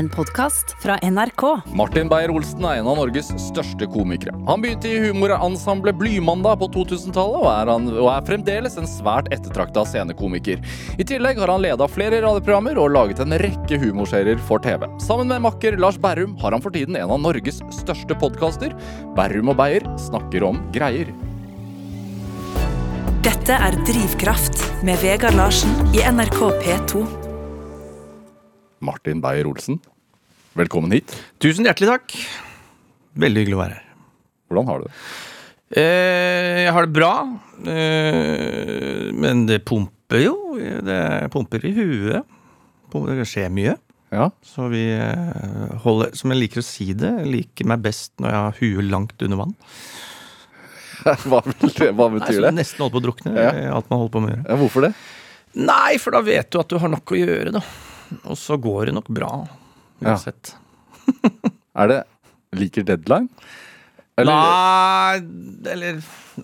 en podkast fra NRK. Martin Beyer-Olsen er en av Norges største komikere. Han begynte i humorensemblet Blymandag på 2000-tallet, og, er han- og er fremdeles en svært ettertrakta scenekomiker. I tillegg har han leda flere radioprogrammer og laget en rekke humorserier for TV. Sammen med makker Lars Berrum har han for tiden en av Norges største podkaster. Berrum og Beyer snakker om greier. Dette er Drivkraft med Vegard Larsen i NRK P2. Martin Beyer-Olsen, velkommen hit. Tusen hjertelig takk. Veldig hyggelig å være her. Hvordan har du det? Eh, jeg har det bra, eh, men det pumper jo. Det pumper i huet. Det skjer mye. Ja, Så vi eh, holder Som jeg liker å si det, jeg liker meg best når jeg har huet langt under vann. Hva, betyr, det- hva Nei, betyr så det? Nesten holdt på å drukne. Ja. Alt man holder på med å gjøre. Ja, hvorfor det? Nei, for da vet du at du har nok å gjøre, da. Og så går det nok bra. Ja. Uansett. Er det Liker deadline? Nei, eller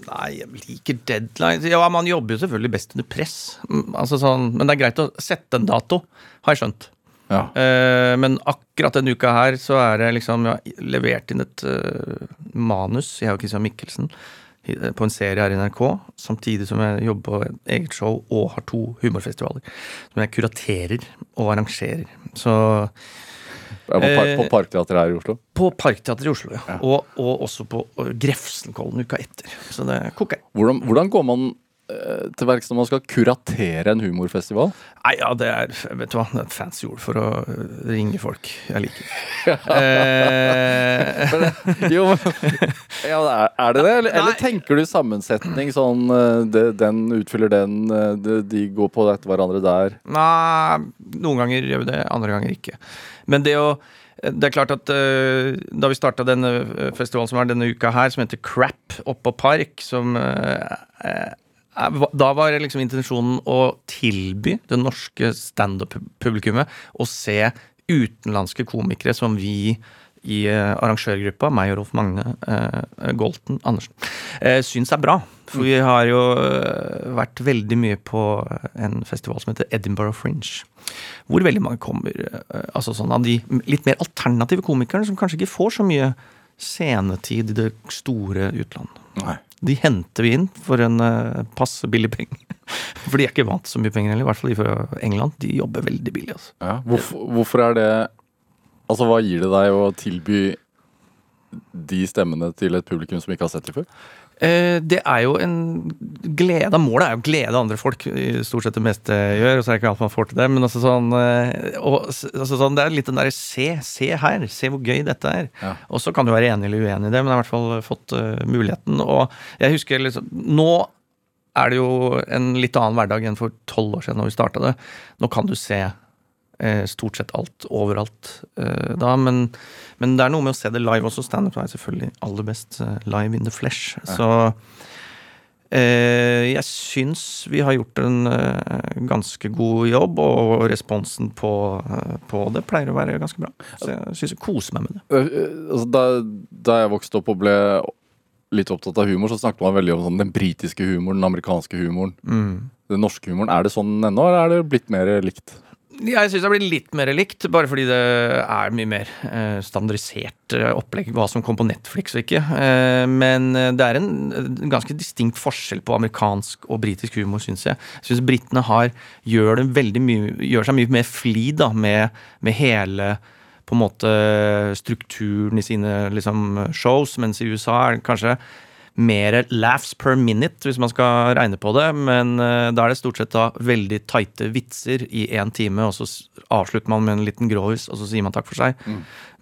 Nei, jeg liker deadline Ja, man jobber jo selvfølgelig best under press. Mm, Altså sånn, men det er greit å sette en dato, har jeg skjønt. Ja. Uh, men akkurat denne uka her så er det liksom Jeg har levert inn et uh, manus, jeg og Christian Mikkelsen, eh, på en serie her i NRK, samtidig som jeg jobber på et eget show og har to humorfestivaler. Som jeg kuraterer og arrangerer. Så Ja, på, par, Eh, på Parkteatret her i Oslo? på Parkteatret i Oslo, ja. Og, og også på eh, Grefsenkollen uka etter. Så det koker. Hvordan, hvordan går man eh, til verks når man skal kuratere en humorfestival? Nei, ja, det er vet du hva, det er et fancy ord for å øh, ringe folk jeg liker. eh, Jo, ja, er, det det? Eller, eller tenker du sammensetning sånn eh, det, Den utfyller den, det, de, går på etter hverandre der? nei, noen ganger gjør vi det, andre ganger ikke. Men det å det er klart at uh, Da vi starta denne festivalen som er denne uka her, som heter Crap oppå Park, som er- Da var liksom intensjonen å tilby det norske standup-publikummet å se utenlandske komikere som vi i eh, arrangørgruppa, meg og Rolf Magne eh, Golten Andersen, eh, syns er bra. For vi har jo eh, vært veldig mye på en festival som heter Edinburgh Fringe. Hvor veldig mange kommer eh, altså sånn av de litt mer alternative komikerne som kanskje ikke får så mye scenetid i det store utlandet. Nei. De henter vi inn for en eh, passe billig penge. For de er ikke vant til så mye penger heller, i hvert fall de fra England. De jobber veldig billig. altså. Ja. Hvorfor, hvorfor er det Altså, hva gir det deg å tilby de stemmene til et publikum som ikke har sett dem før? Eh, det er jo en glede. Målet er jo å glede andre folk. i Stort sett det meste gjør, og så er det ikke alt man får til det. Men altså sånn, eh, og, altså sånn Det er litt den derre se, se her, se hvor gøy dette er. Ja. Og så kan du være enig eller uenig i det, men jeg har i hvert fall fått uh, muligheten. Og jeg husker liksom Nå er det jo en litt annen hverdag enn for tolv år siden når vi starta det. Nå kan du se uh, stort sett alt overalt uh, da, men, men det er noe med å se det live også. Standup er selvfølgelig aller best eh, live in the flesh. Så eh, jeg syns vi har gjort en eh, ganske god jobb, og responsen på, eh, på det pleier å være ganske bra. Så jeg syns jeg koser meg med det. Øh, altså, da, da jeg vokste opp og ble litt opptatt av humor, så snakket man veldig om sånn, den britiske humoren, den amerikanske humoren. Den norske humoren. Er det sånn ennå, eller er det blitt mer likt? Jeg syns det blir litt mer likt, bare fordi det er mye mer eh, standardisert eh, opplegg hva som kom på Netflix og ikke. Eh, men det er en, ganske distinkt forskjell på amerikansk og britisk humor, syns jeg. Jeg syns britene har gjør, mye, gjør seg mye mer flid med, med hele på en måte strukturen i sine liksom, shows, mens i USA er det kanskje mer laughs per minute, hvis man skal regne på det. Men eh, da er det stort sett da veldig tighte vitser i én time, og så avslutter man med en liten gråhus, og så sier man takk for seg.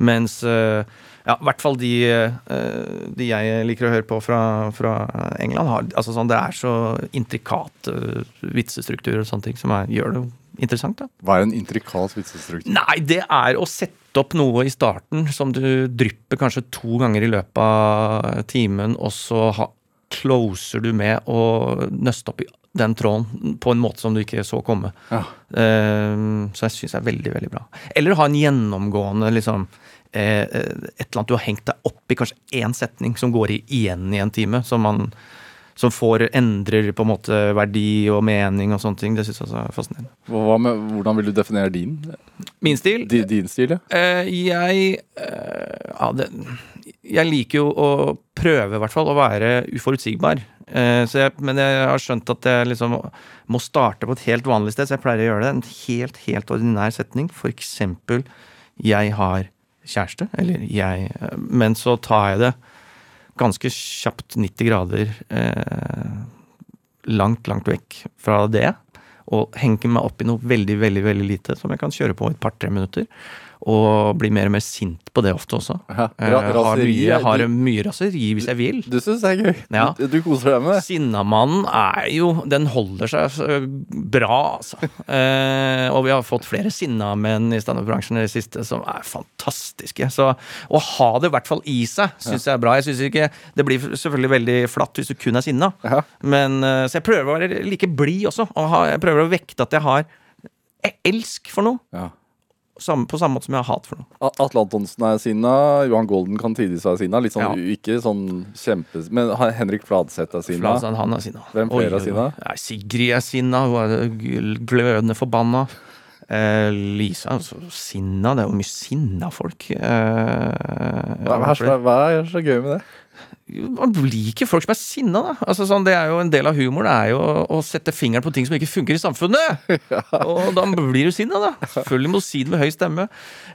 Mens eh, ja, i hvert fall de, eh, de jeg liker å høre på fra, fra England, har altså sånn, det er så intrikate vitsestrukturer og sånne ting som er, gjør det interessant. da. Hva er en intrikat vitsestruktur? Nei, det er å sette opp noe i starten som du drypper kanskje to ganger i løpet av timen, og så ha, closer du med å nøste opp i den tråden på en måte som du ikke så komme. Ja. Uh, så jeg syns det er veldig, veldig bra. Eller ha en gjennomgående liksom eh, et eller annet du har hengt deg opp i, kanskje én setning som går igjen i en time, som man som får endrer på en måte verdi og mening og sånne ting. Det syns jeg er fascinerende. Med, hvordan vil du definere din, Min stil? din, din stil? Ja? Uh, jeg uh, ja, det, Jeg liker jo å prøve, i hvert fall, å være uforutsigbar. Uh, så jeg, men jeg har skjønt at jeg liksom må starte på et helt vanlig sted, så jeg pleier å gjøre det. En helt, helt ordinær setning. For eksempel 'jeg har kjæreste', eller 'jeg Men så tar jeg det ganske kjapt 90 grader eh, langt, langt vekk fra det. Og henge meg opp i noe veldig, veldig veldig lite som jeg kan kjøre på i et par-tre minutter. Og blir mer og mer sint på det ofte også. Ja, Eh, ra- har, mye, har mye raseri hvis jeg vil. Du syns det er gøy? Ja. Du, du koser deg med det? Sinnamannen er jo Den holder seg bra, altså. Eh, og vi har fått flere sinnamenn i standup-bransjen i det siste som er fantastiske. Så å ha det i hvert fall i seg syns jeg er bra. Jeg synes ikke Det blir selvfølgelig veldig flatt hvis du kun er sinna, Ja. men eh, Så jeg prøver å være like blid også. Og ha, jeg prøver å vekte at jeg har elsk for noe, Ja. Samme, på samme måte som jeg har hat for noe. Atle Antonsen er sinna, Johan Golden kan tidvis være sinna. Litt sånn, Ja. Ikke sånn kjempe... Men Henrik Fladseth er sinna. Fladseth, han er sinna. Hvem flere er sinna? Nei, Sigrid er sinna. Hun er glødende forbanna. Eh, Lisa er så sinna. Det er jo mye sinna folk. Eh, Hva, er så, hva er så gøy med det? Man liker folk som er sinna, da. Altså, sånn, det er jo En del av humoren er jo å, sette fingeren på ting som ikke funker i samfunnet. Og da blir du sinna, da. Selvfølgelig må du si det med høy stemme.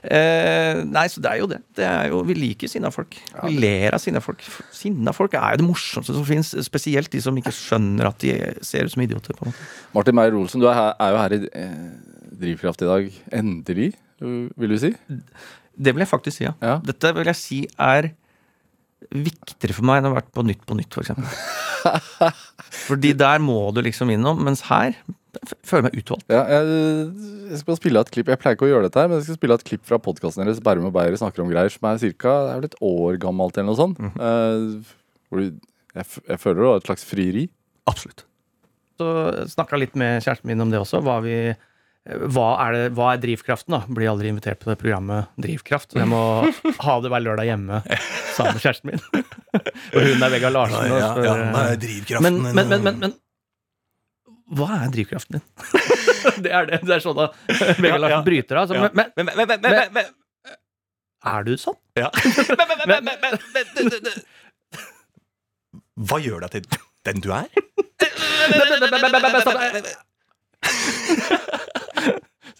Eh, nei, så det er jo det. det er jo, vi liker sinna folk. Vi ler av sinna folk. Sinna folk er jo det morsomste som fins. Spesielt de som ikke skjønner at de ser ut som idioter. på en måte. Martin Meyer-Olsen, du er, her, er jo her i eh, Drivkraft i dag. Endelig, vil du si? Det vil jeg faktisk si, ja. Ja. Dette vil jeg si er viktigere for meg enn å ha vært på Nytt på Nytt, for eksempel. Fordi der må du liksom innom, mens her føler jeg meg utvalgt. Ja, jeg, jeg skal spille et klipp Jeg pleier ikke å gjøre dette, her men jeg skal spille et klipp fra podkasten deres Bærum og Beyer snakker om greier som er cirka, det er vel et år gammelt eller noe sånt. Eh, hvor du, jeg, jeg føler det var et slags frieri. Absolutt. Så snakka litt med kjæresten min om det også. Hva, vi, hva, er, det, hva er drivkraften, da? Blir aldri invitert på det programmet Drivkraft. Så jeg må ha det hver lørdag hjemme sammen med kjæresten min. Og hun er Vegard Larsen. Nei, Ja, ja, er drivkraften men, men, men, men, hva er drivkraften din? det er det. Det er sånn da Vegard Larsen bryter av. Men, er du sånn? ja. men, men, men. Hva gjør deg til den du er?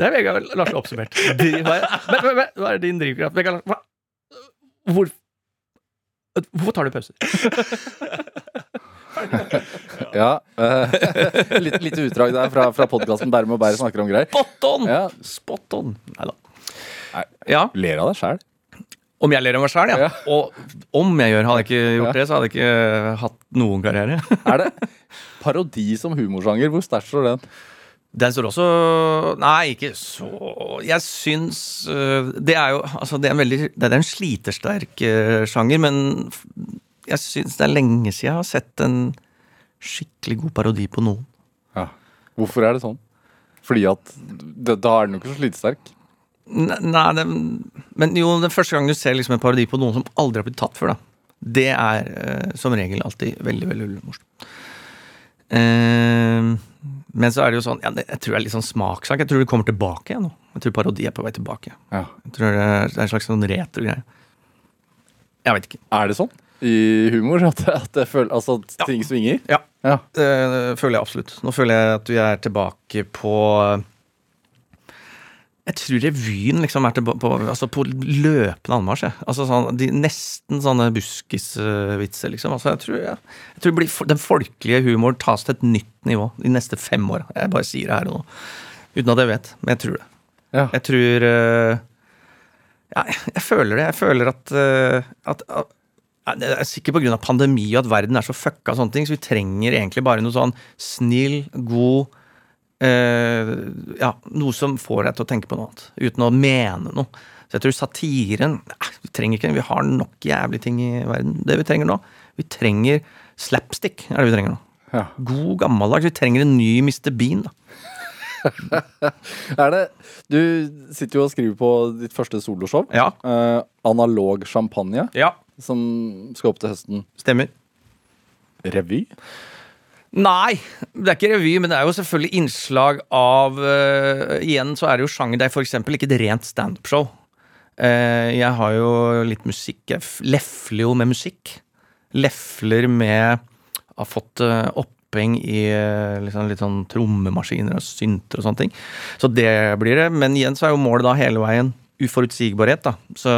Det er Vegard Larsen oppsummert. Hva men, men, men, hva er din drivkraft? Vegard Larsen, hvor, hvorfor tar du pauser? Ja, Uh, litt, litt, utdrag der fra, fra podkasten Bærum og Beyer snakker om greier. Spot on! Ja. Spot on. Nei da. Ja, Ler av deg sjæl. om jeg ler av meg sjæl, ja. Ja. Og om jeg gjør, hadde jeg ikke gjort Ja. det, så hadde jeg ikke hatt noen karriere. Er det parodi som humorsjanger? Hvor sterkt står den? Den står også Nei, ikke så Jeg syns øh, Det er jo Altså, det er en veldig Det er en slitesterk øh, sjanger, men jeg syns det er lenge siden jeg har sett en skikkelig god parodi på noen. Ja. Hvorfor er det sånn? Fordi at da er den jo ikke så slitesterk. Nei, det, men jo, den første gangen du ser liksom en parodi på noen som aldri har blitt tatt før, da. Det er øh, som regel alltid veldig, veldig morsomt. Eh, men så er det jo sånn ja, Jeg tror det er litt sånn smakssak. Jeg tror det kommer tilbake igjen nå. Jeg tror parodi er på vei tilbake. Ja. Jeg tror det er, det er en slags sånn retro-greie. Jeg vet ikke. Er det sånn i humor? At, at føler, altså, at ting svinger? Ja. Ja. Det føler jeg absolutt. Nå føler jeg at vi er tilbake på Jeg tror revyen liksom er tilbake på, altså på løpende anmarsj. jeg. Altså sånn, de, nesten sånne buskisvitser, liksom. Altså jeg tror, ja. jeg tror det blir, den folkelige humoren tas til et nytt nivå de neste fem åra. Jeg bare sier det her og nå. Uten at jeg vet, men jeg tror det. Ja. Jeg tror eh, Ja, jeg, føler det. Jeg føler at, eh, at, at ja, Det er sikkert pga. pandemi og at verden er så fucka og sånne ting, så vi trenger egentlig bare noe sånn snill, god eh, Ja, noe som får deg til å tenke på noe annet. Uten å mene noe. Så jeg tror satiren eh, Vi trenger ikke Vi har nok jævlige ting i verden. Det vi trenger nå Vi trenger slapstick, er det vi trenger nå. Ja. God gammeldags. Vi trenger en ny Mr. Bean. da. Er det Du sitter jo og skriver på ditt første soloshow. Ja. Eh, analog champagne, Ja, som skal opp til høsten. stemmer. Revy? Nei, det er ikke revy, men det er jo selvfølgelig innslag av uh, Igjen så er det jo sjanger. Det er eksempel ikke et rent standup-show. Uh, jeg har jo litt musikk. Jeg lefler jo med musikk. Lefler med Har fått uh, oppheng i liksom, litt sånn trommemaskiner og synter og sånne ting. Så det blir det. Men igjen så er jo målet da hele veien uforutsigbarhet, da. Så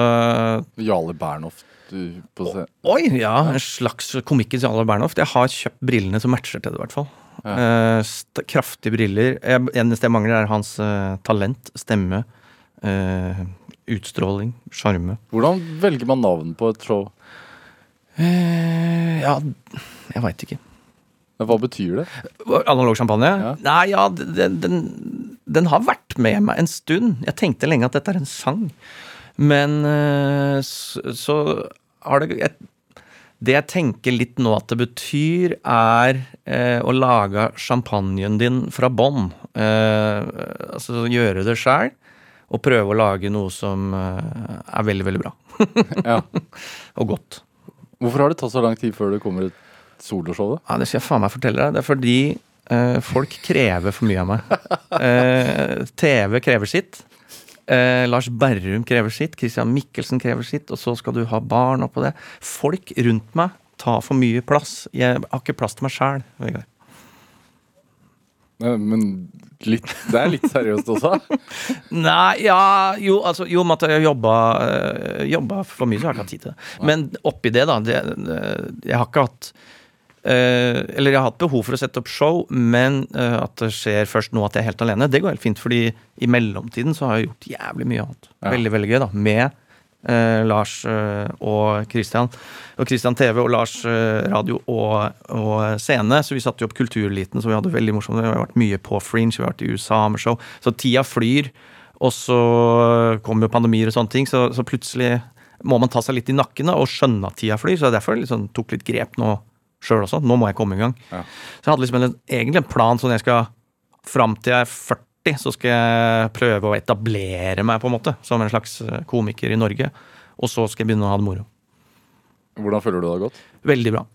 Jarle Bernhoft du, på scenen. Oi, ja. En slags komikkens Jarle Bernhoft. Jeg har kjøpt brillene som matcher til det, i hvert fall. Eh, st kraftige briller. Jeg, eneste jeg mangler, er hans eh, talent, stemme, eh, utstråling, sjarme. Hvordan velger man navn på et show? Eh, ja, jeg veit ikke. Hva betyr det? Analog champagne? Ja. Nei, ja, den, den, den har vært med meg en stund. Jeg tenkte lenge at dette er en sang. Men så har det jeg, Det jeg tenker litt nå at det betyr, er eh, å lage champagnen din fra bånn. Eh, altså gjøre det sjæl. Og prøve å lage noe som eh, er veldig, veldig bra. Ja. Og godt. Hvorfor har det tatt så lang tid før det kommer et soloshow? Ja, Det skal jeg faen meg fortelle deg. Det er fordi eh, folk krever for mye av meg. Eh, TV krever sitt. Eh, Lars Berrum krever sitt. Christian Mikkelsen krever sitt. Og så skal du ha barn oppå det. Folk rundt meg tar for mye plass. Jeg har ikke plass til meg sjæl. Vegard. Men litt, det er litt seriøst også? Nei, ja Jo, altså, jo at jeg jobba, øh, jobba for mye, så har jeg ikke hatt tid til det. Men oppi det, da det, Jeg har ikke hatt Eller jeg har hatt behov for å sette opp show, men øh, at det skjer først nå at jeg er helt alene, det går helt fint. Fordi i mellomtiden så har jeg gjort jævlig mye annet. Ja. Veldig, veldig gøy, da. Med øh, Lars øh, og Christian. Og Christian TV og Lars øh, radio og, og scene. Så vi satte jo opp Kultureliten, så vi hadde veldig morsomt. Vi har vært mye på Fringe, vi har vært i USA med show. Så tida flyr. Og så kommer jo pandemier og sånne ting, så, så plutselig må man ta seg litt i nakken og skjønne at tida flyr. Så det er derfor liksom tok litt grep nå sjøl også. Nå må jeg komme i gang. Ja. Så jeg hadde liksom en, egentlig en plan sånn jeg skal fram til jeg er 40, så skal jeg prøve å etablere meg på en måte som en slags eh, komiker i Norge. Og så skal jeg begynne å ha det moro. Hvordan føler du det har gått? Veldig bra.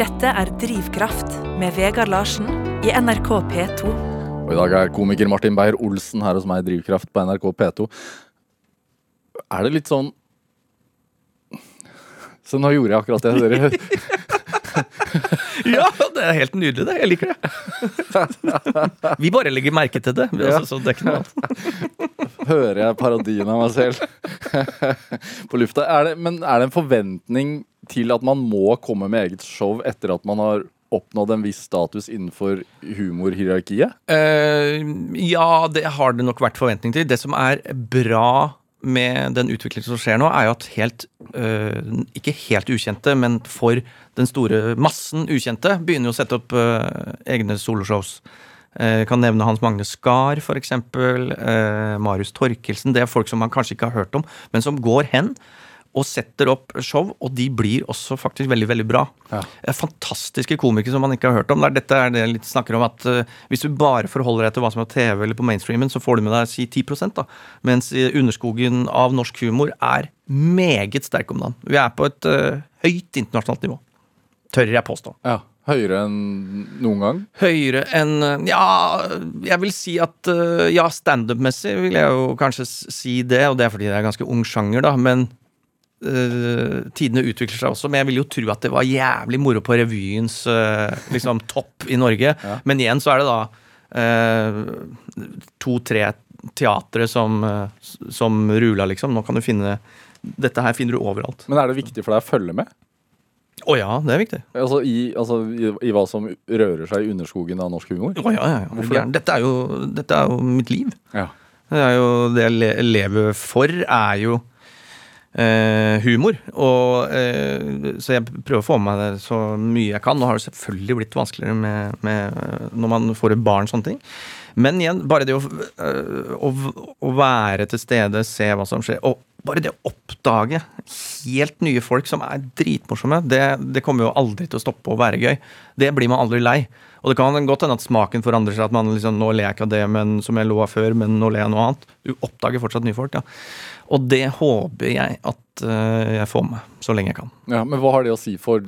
Dette er Drivkraft med Vegard Larsen i NRK P2. Og I dag er komiker Martin Beyer-Olsen her hos meg i Drivkraft på NRK P2. Er det litt sånn Så nå gjorde jeg akkurat det dere Ja, det er helt nydelig, det. Jeg liker det. Vi bare legger merke til det. Altså, så det er ikke noe annet. hører jeg parodien av meg selv på lufta. Er det, men er det en forventning til at man må komme med eget show etter at man har oppnådd en viss status innenfor humorhierarkiet? Uh, ja, det har det nok vært forventning til. Det som er bra med den utviklingen som skjer nå, er jo at helt øh, Ikke helt ukjente, men for den store massen ukjente begynner jo å sette opp øh, egne soloshows. Eh, Jeg kan nevne Hans Magne Skar, f.eks. Uh, Marius Torkelsen. Det er folk som man kanskje ikke har hørt om, men som går hen og setter opp show, og de blir også faktisk veldig veldig bra. Ja. Er Fantastiske komikere som man ikke har hørt om. Det er- Dette er det jeg litt snakker om at uh, Hvis du bare forholder deg til hva som er TV eller på mainstreamen, så får du med deg si 10% da. Mens underskogen av norsk humor er meget sterk om dagen. Vi er på et uh, høyt internasjonalt nivå. Tør jeg påstå. Ja. Høyere enn noen gang? Høyere enn eh, Ja, jeg vil si at eh, Ja, standup-messig vil jeg jo kanskje si det, og det er fordi det er ganske ung sjanger, da, men eh, tidene utvikler seg også. Men jeg vil jo tro at det var jævlig moro på revyens uh, liksom topp i Norge. Men igjen så er det da uh, to-tre teatre som, som rula, liksom. Nå kan du finne Dette her finner du overalt. Men er det viktig for deg å følge med? Å ja, det er viktig. Altså i, altså i, i hva som rører seg i underskogen av norsk humor? Å ja, ja, ja. Hvorfor det? Dette er, jo, dette er jo mitt liv. Ja. Det er jo det jeg lever for, er jo eh, humor. Og, eh, så jeg prøver å få med meg det så mye jeg kan. Nå har det selvfølgelig blitt vanskeligere med, med når man får et barn, sånne ting. Men igjen, bare det å, øh, å, å være til stede, se hva som skjer, og bare det å oppdage helt nye folk som er dritmorsomme, det, det kommer jo aldri til å stoppe å være gøy. Det blir man aldri lei. Og det kan godt hende at smaken forandrer seg, at man liksom Nå ler jeg ikke av det men, som jeg lo av før, men nå ler jeg noe annet. Du oppdager fortsatt nye folk, ja. Og det håper jeg at uh, jeg får med så lenge jeg kan. ja, Men hva har det å si for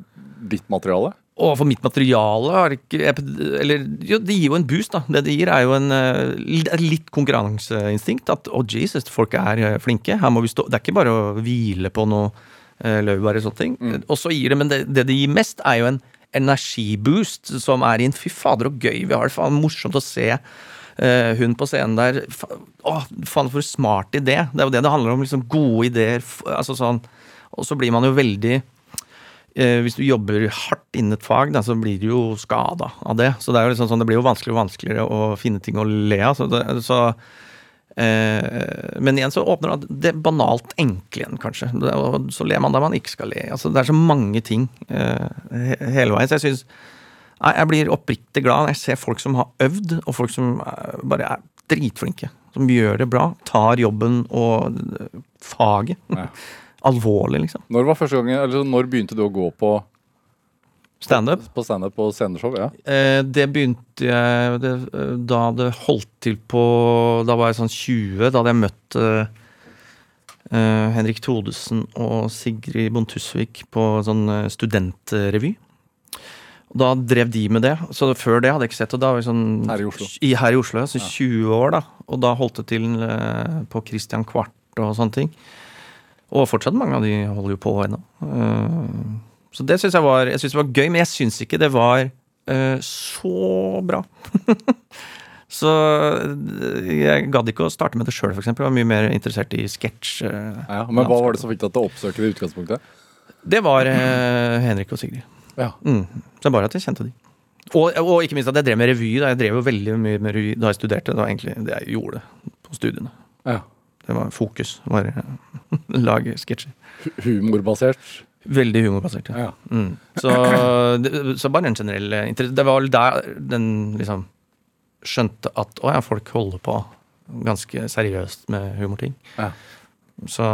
ditt materiale? Og for mitt materiale har ikke Eller jo, det gir jo en boost, da. Det det gir, er jo en eh, litt konkurranseinstinkt. At å, Jesus, folk er eh, flinke. Her må vi stå Det er ikke bare å hvile på noe uh, laurbær og sånne ting. Og så gir det, men det, det det gir mest, er jo en energiboost som er inn. Fy fader, så gøy vi har det. Faen, morsomt å se uh, hun på scenen der. Fa- Å, faen, for smart idé. Det er jo det det handler om. liksom Gode ideer. Altså sånn. Og så blir man jo veldig eh, Hvis du jobber hardt innen et fag, da, så blir du jo skada av det. Så det er jo liksom sånn, det blir jo vanskeligere og vanskeligere å finne ting å le av. Så, det, så eh, men igjen så åpner det det banalt enkle igjen, kanskje. Og så ler man der man ikke skal le. Altså, det er så mange ting eh, hele veien. Så jeg syns jeg blir oppriktig glad når jeg ser folk som har øvd, og folk som eh, bare er dritflinke. Som gjør det bra. Tar jobben og eh, faget. Ja. Alvorlig, liksom. Når var første gangen, eller når begynte du å gå på, Standup. på standup og sceneshow? Ja. Eh, det begynte jeg det, eh, da det holdt til på Da var jeg sånn 20. Da hadde jeg møtt eh, eh, Henrik Thodesen og Sigrid Bontusvik på sånn eh, studentrevy. Da drev de med det. Så før det hadde jeg ikke sett det. Sånn, Her i Oslo. I, her i Oslo, så 20 år, da. Og da holdt det til eh, på Christian Kvart og sånne ting. Og fortsatt mange av de holder jo på ennå. Eh, så det syns jeg var Jeg synes det var gøy, men jeg syns ikke det var uh, så bra. så eh, jeg gadd ikke å starte med det sjøl, f.eks. Jeg var mye mer interessert i sketsj. Uh, Ja, men hva var det som fikk deg til å oppsøke det i utgangspunktet? Det var uh, Henrik og Sigrid. Ja. Mm. Så bare at jeg kjente de. Og, og ikke minst at jeg drev med revy. Da. Jeg drev jo veldig mye med revy da jeg studerte. Det var egentlig det jeg gjorde på studiene. ja. Det var fokus. Bare lage sketsjer. Humorbasert? Veldig humorbasert. Ja. Ja. Mm. Så, det, så bare en generell eh, interesse. Det var vel der den liksom skjønte at å ja, folk holder på ganske seriøst med humorting. Ja. Så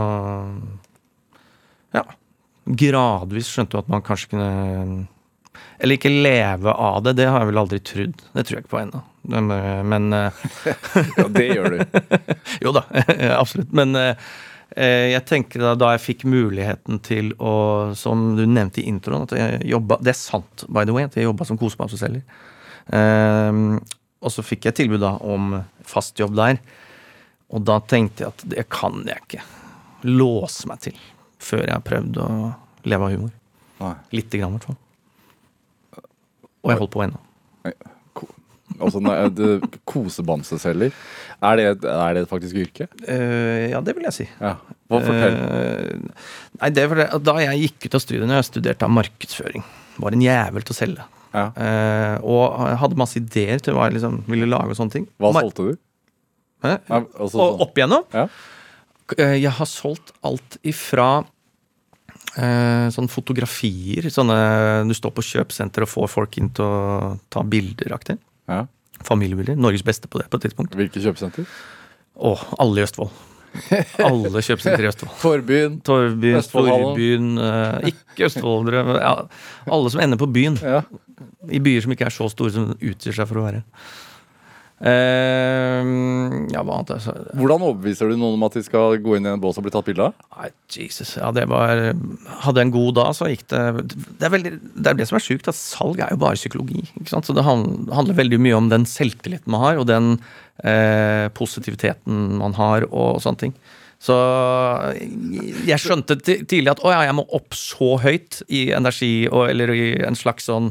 ja. Gradvis skjønte du at man kanskje kunne Eller ikke leve av det, det har jeg vel aldri trodd. Det tror jeg ikke på ennå. Men, men eh, ja, det gjør du. jo da, absolutt. Men eh, eh, jeg tenker da, da jeg fikk muligheten til å, som du nevnte i introen, at jeg jobba Det er sant, by the way, at jeg jobba som kosemamseselger. Um, og så fikk jeg tilbud da om fast jobb der. Og da tenkte jeg at det kan jeg ikke låse meg til før jeg har prøvd å leve av humor. Nei. Lite grann, i hvert fall. Og jeg holdt på ennå. Altså, nei, Kosebamseselger. Er er det et faktisk yrke? Uh, ja, det vil jeg si. Ja. Hva fortell? Eh, nei, det var det, Da jeg gikk ut av studiene, jeg studerte av markedsføring. Var en jævel til å selge. Ja. Uh, og hadde masse ideer til hva jeg liksom ville lage og sånne ting. Hva Mar- solgte du? Hæ? Ja, altså, Og opp igjennom? Ja. Jeg har solgt alt ifra eh, sånne fotografier. Sånne du står på kjøpesenter og får folk inn til å ta bilder-aktig. Ja. Familiebiler. Norges beste på det på et tidspunkt. Hvilke kjøpesenter? Å, alle i Østfold. Alle kjøpesenter i Østfold. Forbyen. Torbyen, Østfoldhallen. Storbyen eh, Ikke østfoldere. Ja, alle som ender på byen. Ja. I byer som ikke er så store som de utgir seg for å være. Eh, ja, hva annet? Altså? Hvordan overbeviser du noen om at de skal gå inn i en bås og bli tatt bilde av? Nei, Jesus. Ja, det var Hadde jeg en god dag, så gikk det Det er, veldig, det, er det som er sjukt, at salg er jo bare psykologi. Ikke sant? Så det handler, handler veldig mye om den selvtilliten man har, og den uh, positiviteten man har, og sånne ting. Så jeg skjønte tidlig at å ja, jeg må opp så høyt i energi, og, eller i en slags sånn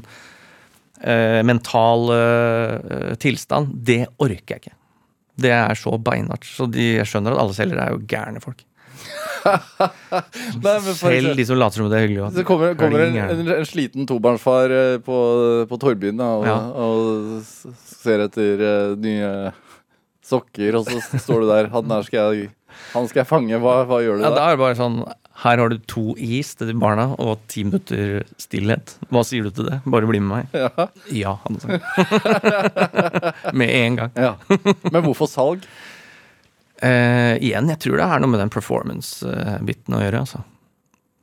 eh, mental eh, tilstand. Det orker jeg ikke. Det er så beinhardt. Så de, jeg skjønner at alle selgere er jo gærne folk. Nei, Selv de som later som det er hyggelig. Så kommer, kommer en, en, en sliten tobarnsfar eh, på, på Torbyen da, og, Ja. og ser etter eh, nye sokker, og så står du der. Han skal jeg, han skal jeg fange. Hva, hva gjør du Ja, da? da er det bare sånn Her har du to is til de barna og ti minutter stillhet. Hva sier du til det? Bare bli med meg. Ja. Ja, han sagt. med en gang. Ja. Men hvorfor salg? Eh, igjen, jeg tror det er noe med den performance-biten å gjøre. altså.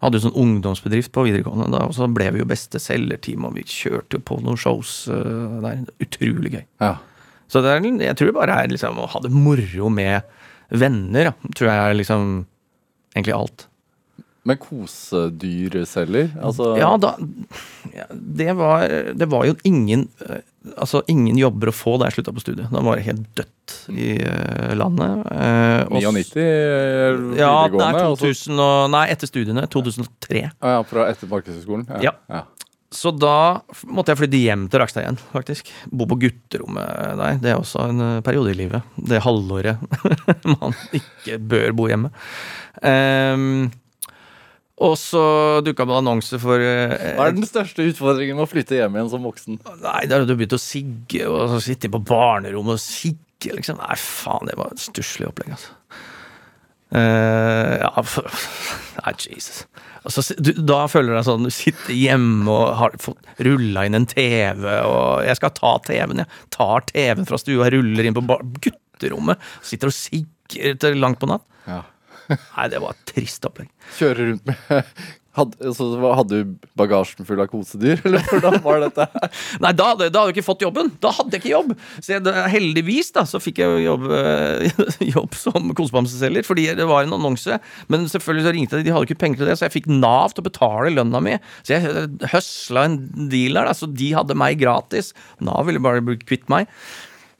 Hadde jo sånn ungdomsbedrift på videregående, da, og så ble vi jo beste selgerteam, og vi kjørte på noen shows eh, der. Utrolig gøy. Ja. Så det er, jeg tror det bare er liksom å ha det moro med venner, da, tror jeg er liksom egentlig alt. Men kosedyrceller? Altså Ja, da det, var, det var jo ingen eh, Altså ingen jobber å få da jeg slutta på studiet. Da var det helt dødt i eh, landet. eh, 99 eh, Ja, er 2000 og, Nei, etter studiene. 2003. Ah, ja, fra etter Markedshøgskolen? Ja. ja. Så da måtte jeg flytte hjem til Rakstad igjen, faktisk. Bo på gutterommet der. Det er også en periode i livet. Det halvåret man ikke bør bo hjemme. Ehm, og så dukka det annonse for eh, Hva er den største utfordringen med å flytte hjem igjen som voksen? Nei, da hadde du begynt å sigge og så sitte på barnerommet og sigge, liksom. Nei, faen, det var et stusslig opplegg, altså. Uh, ja, for, Nei, Jesus. Altså, du, da føler du deg sånn Du sitter hjemme og har fått rulla inn en TV, og jeg skal ta TV-en, jeg. Tar TV-en fra stua, ruller inn på gutterommet, sitter og sigger til langt på natt. Ja. Nei, det var et trist opplegg. Kjøre rundt med hadde, altså, hadde du bagasjen full av kosedyr, eller hvordan var dette? Nei, da da hadde jeg ikke fått jobben. Da hadde jeg ikke jobb. Så jeg, heldigvis da, så fikk jeg jobb, eh, jobb som kosebamseselger, fordi det var en annonse. Men selvfølgelig så ringte de, de hadde ikke penger til det, så jeg fikk Nav til å betale lønna mi. Så jeg eh, høsla en deal der, da, så de hadde meg gratis. Nav ville bare bli kvitt meg.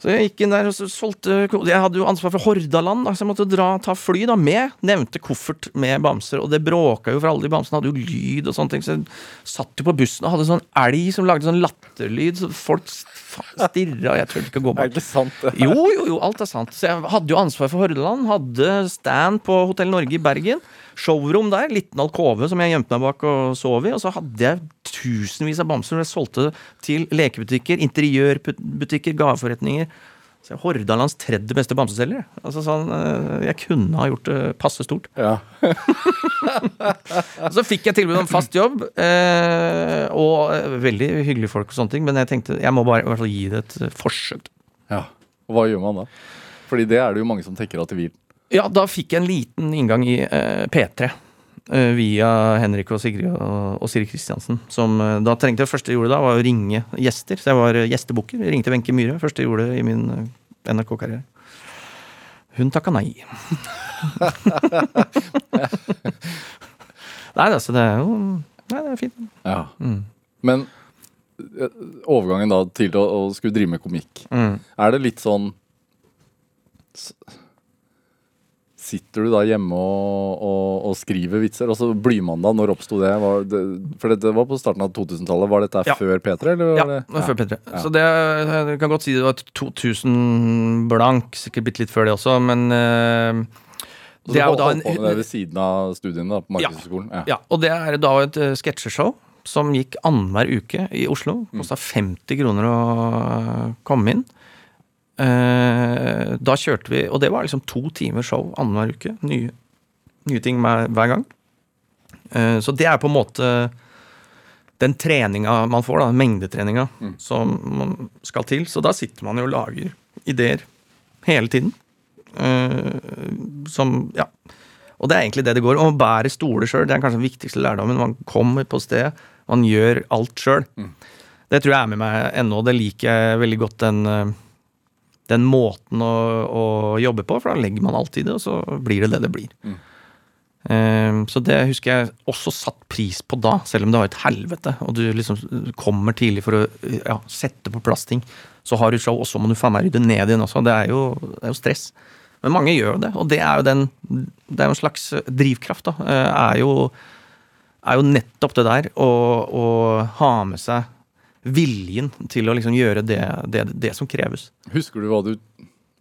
Så jeg gikk inn der og så solgte Jeg hadde jo ansvar for Hordaland, da, så jeg måtte dra, ta fly da, med nevnte koffert med bamser. Og det bråka jo, for alle de bamsene hadde jo lyd og sånne ting. Så jeg satt jo på bussen og hadde sånn elg som lagde sånn latterlyd, så folk stirra, jeg turte ikke å gå Er det sant? det? Jo, jo, jo, alt er sant. Så jeg hadde jo ansvar for Hordaland. Hadde stand på Hotell Norge i Bergen. Showroom der. Liten alkove som jeg gjemte meg bak og sov i. Og så hadde jeg tusenvis av bamser jeg solgte til lekebutikker, interiørbutikker, gaveforretninger. Så jeg er Hordalands tredje beste bamseselger. Altså sånn, eh, jeg kunne ha gjort det passe stort. Ja. Så fikk jeg tilbud om fast jobb, eh, og eh, veldig hyggelige folk og sånne ting, men jeg tenkte jeg må bare i hvert fall gi det et eh, forsøk. ja. Og hva gjør man da? Fordi det er det jo mange som tenker at de vil. Ja, da fikk jeg en liten inngang i eh, P3. Eh, via Henrik og Sigrid og, og Siri Kristiansen. Som, eh, da trengte det første jeg gjorde da, var å ringe gjester. Så jeg var eh, gjestebukker. Jeg ringte Wenche Myhre. Første jeg gjorde i min NRK-karriere. Hun takka nei. nei, altså, det er jo Nei, det er fint. Ja. Mm. Men overgangen da til å, å skulle drive med komikk, Mm. er det litt sånn Sitter du da hjemme og, og, og skriver vitser? Altså Blymandag, når oppsto det? Var det? For dette var på starten av 2000-tallet. Var dette Ja. før P3? Eller Ja, det? Ja. før P3. Ja. Så det jeg kan godt si det var 2000 blank, sikkert bitte litt før det også, men uh, det er jo da en, ved siden av studiene da, på Markedshøgskolen? Ja. Ja, og det er da et uh, sketsjeshow som gikk annenhver uke i Oslo. Kosta 50 kroner å komme inn. Eh, da kjørte vi, og det var liksom to timer show annenhver uke. Nye, nye ting hver, hver gang. Eh, så det er på en måte den treninga man får, da, mengdetreninga, som man skal til. Så da sitter man jo og lager ideer hele tiden. Eh, som Ja. Og det er egentlig det det går. Å bære stoler sjøl, det er kanskje den viktigste lærdommen. Man kommer på sted, man gjør alt sjøl. Det tror jeg er med meg ennå. Det liker jeg veldig godt, den, den måten å, å jobbe på. For da legger man alt i det, og så blir det det det blir. Eh, Så det husker jeg også satt pris på da, selv om det var et helvete. Og du liksom kommer tidlig for å ja, sette på plass ting. Så har du show, og så må du faen meg rydde ned igjen også. Det er jo, det er jo stress. Men mange gjør det, og det er jo den Det er jo en slags drivkraft, da. eh, Er jo, er jo nettopp det der å, å ha med seg viljen til å liksom gjøre det, det, det som kreves. Husker du hva, du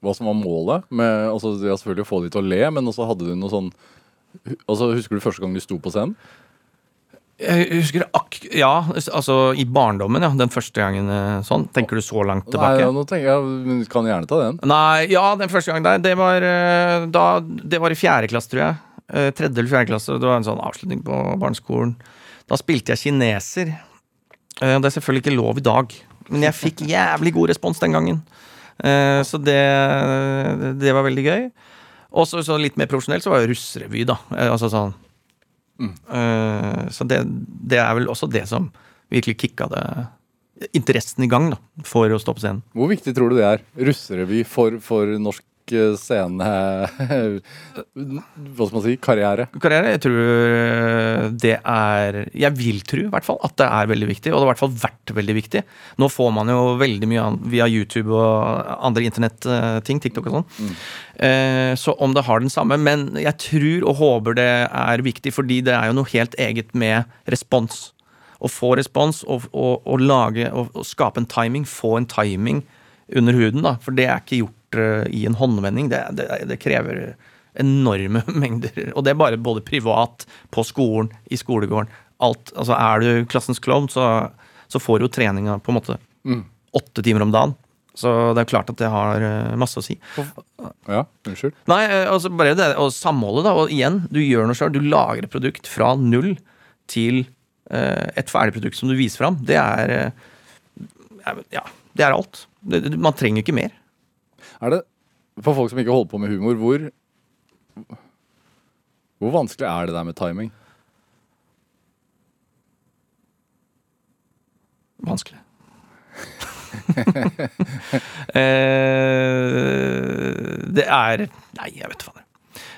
hva som var målet? Med, altså, ja, selvfølgelig å få de til å le, men også hadde du noe sånn altså, Husker du første gang du sto på scenen? Jeg husker ak Ja, altså i barndommen, ja. Den første gangen eh, sånn. Tenker du så langt tilbake? Nei, nå tenker jeg, men du kan gjerne ta den. Nei, ja, den første gangen der, det var, eh, da, det var i fjerde klasse, tror jeg. Eh, Tredje eller fjerde klasse. Det var en sånn avslutning på barneskolen. Da spilte jeg kineser. Eh, Det er selvfølgelig ikke lov i dag, men jeg fikk jævlig god respons den gangen. Eh, Så det, det var veldig gøy. Og så litt mer profesjonelt så var jo russerevy, da. Eh, Altså sånn mm. Så det, det er vel også det som virkelig kicka det interessen i gang, da, for å stå på scenen. Hvor viktig tror du det er? Russerevy for, for norsk scene Hva skal man si? Karriere? karriere. Jeg tror eh, det er Jeg vil tro i hvert fall at det er veldig viktig, og det har i hvert fall vært veldig viktig. Nå får man jo veldig mye via YouTube og andre internetting, TikTok og sånn. Mm. Så om det har den samme Men jeg tror og håper det er viktig, fordi det er jo noe helt eget med respons. Å få respons og, og, og lage og, og skape en timing, få en timing under huden, da. For det er ikke gjort eh, i en håndvending. Det, det, det krever enorme mengder. Og det er bare både privat, på skolen, i skolegården. Alt. Altså er du klassens klovn, så, så får du jo treninga på en måte åtte timer om dagen. Så det er klart at det har eh, masse å si. Ja, unnskyld. Nei, eh, altså bare det å samholde, da. Og igjen, du gjør noe sjøl. Du lager et produkt fra null til eh, et ferdig produkt som du viser fram. Det er eh, Ja, det er alt. Man trenger ikke mer. Er det, for folk som ikke holder på med humor, hvor Hvor vanskelig er det der med timing? Vanskelig. eh, det er Nei, jeg vet er.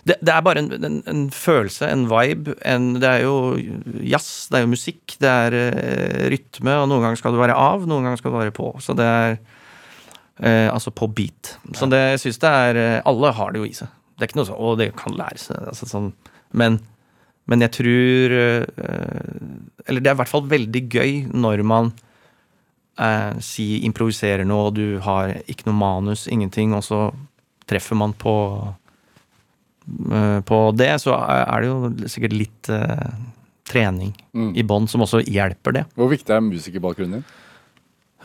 Det, det er bare en, en, en følelse, en vibe. En, det er jo jazz, det er jo musikk, det er eh, rytme, og noen ganger skal du være av, noen ganger skal du være på. Så det er eh, Altså på beat. Så det jeg synes det er eh, Alle har det jo i seg. Det er ikke noe sånn Å, det kan læres. Altså, sånn. Men, men jeg tror eh, Eller det er i hvert fall veldig gøy når man eh, si improviserer noe, og du har ikke noe manus, ingenting, og så treffer man på eh, på det, så er det jo sikkert litt eh, trening Mm. i bånn som også hjelper det. Hvor viktig er musikerbakgrunnen din?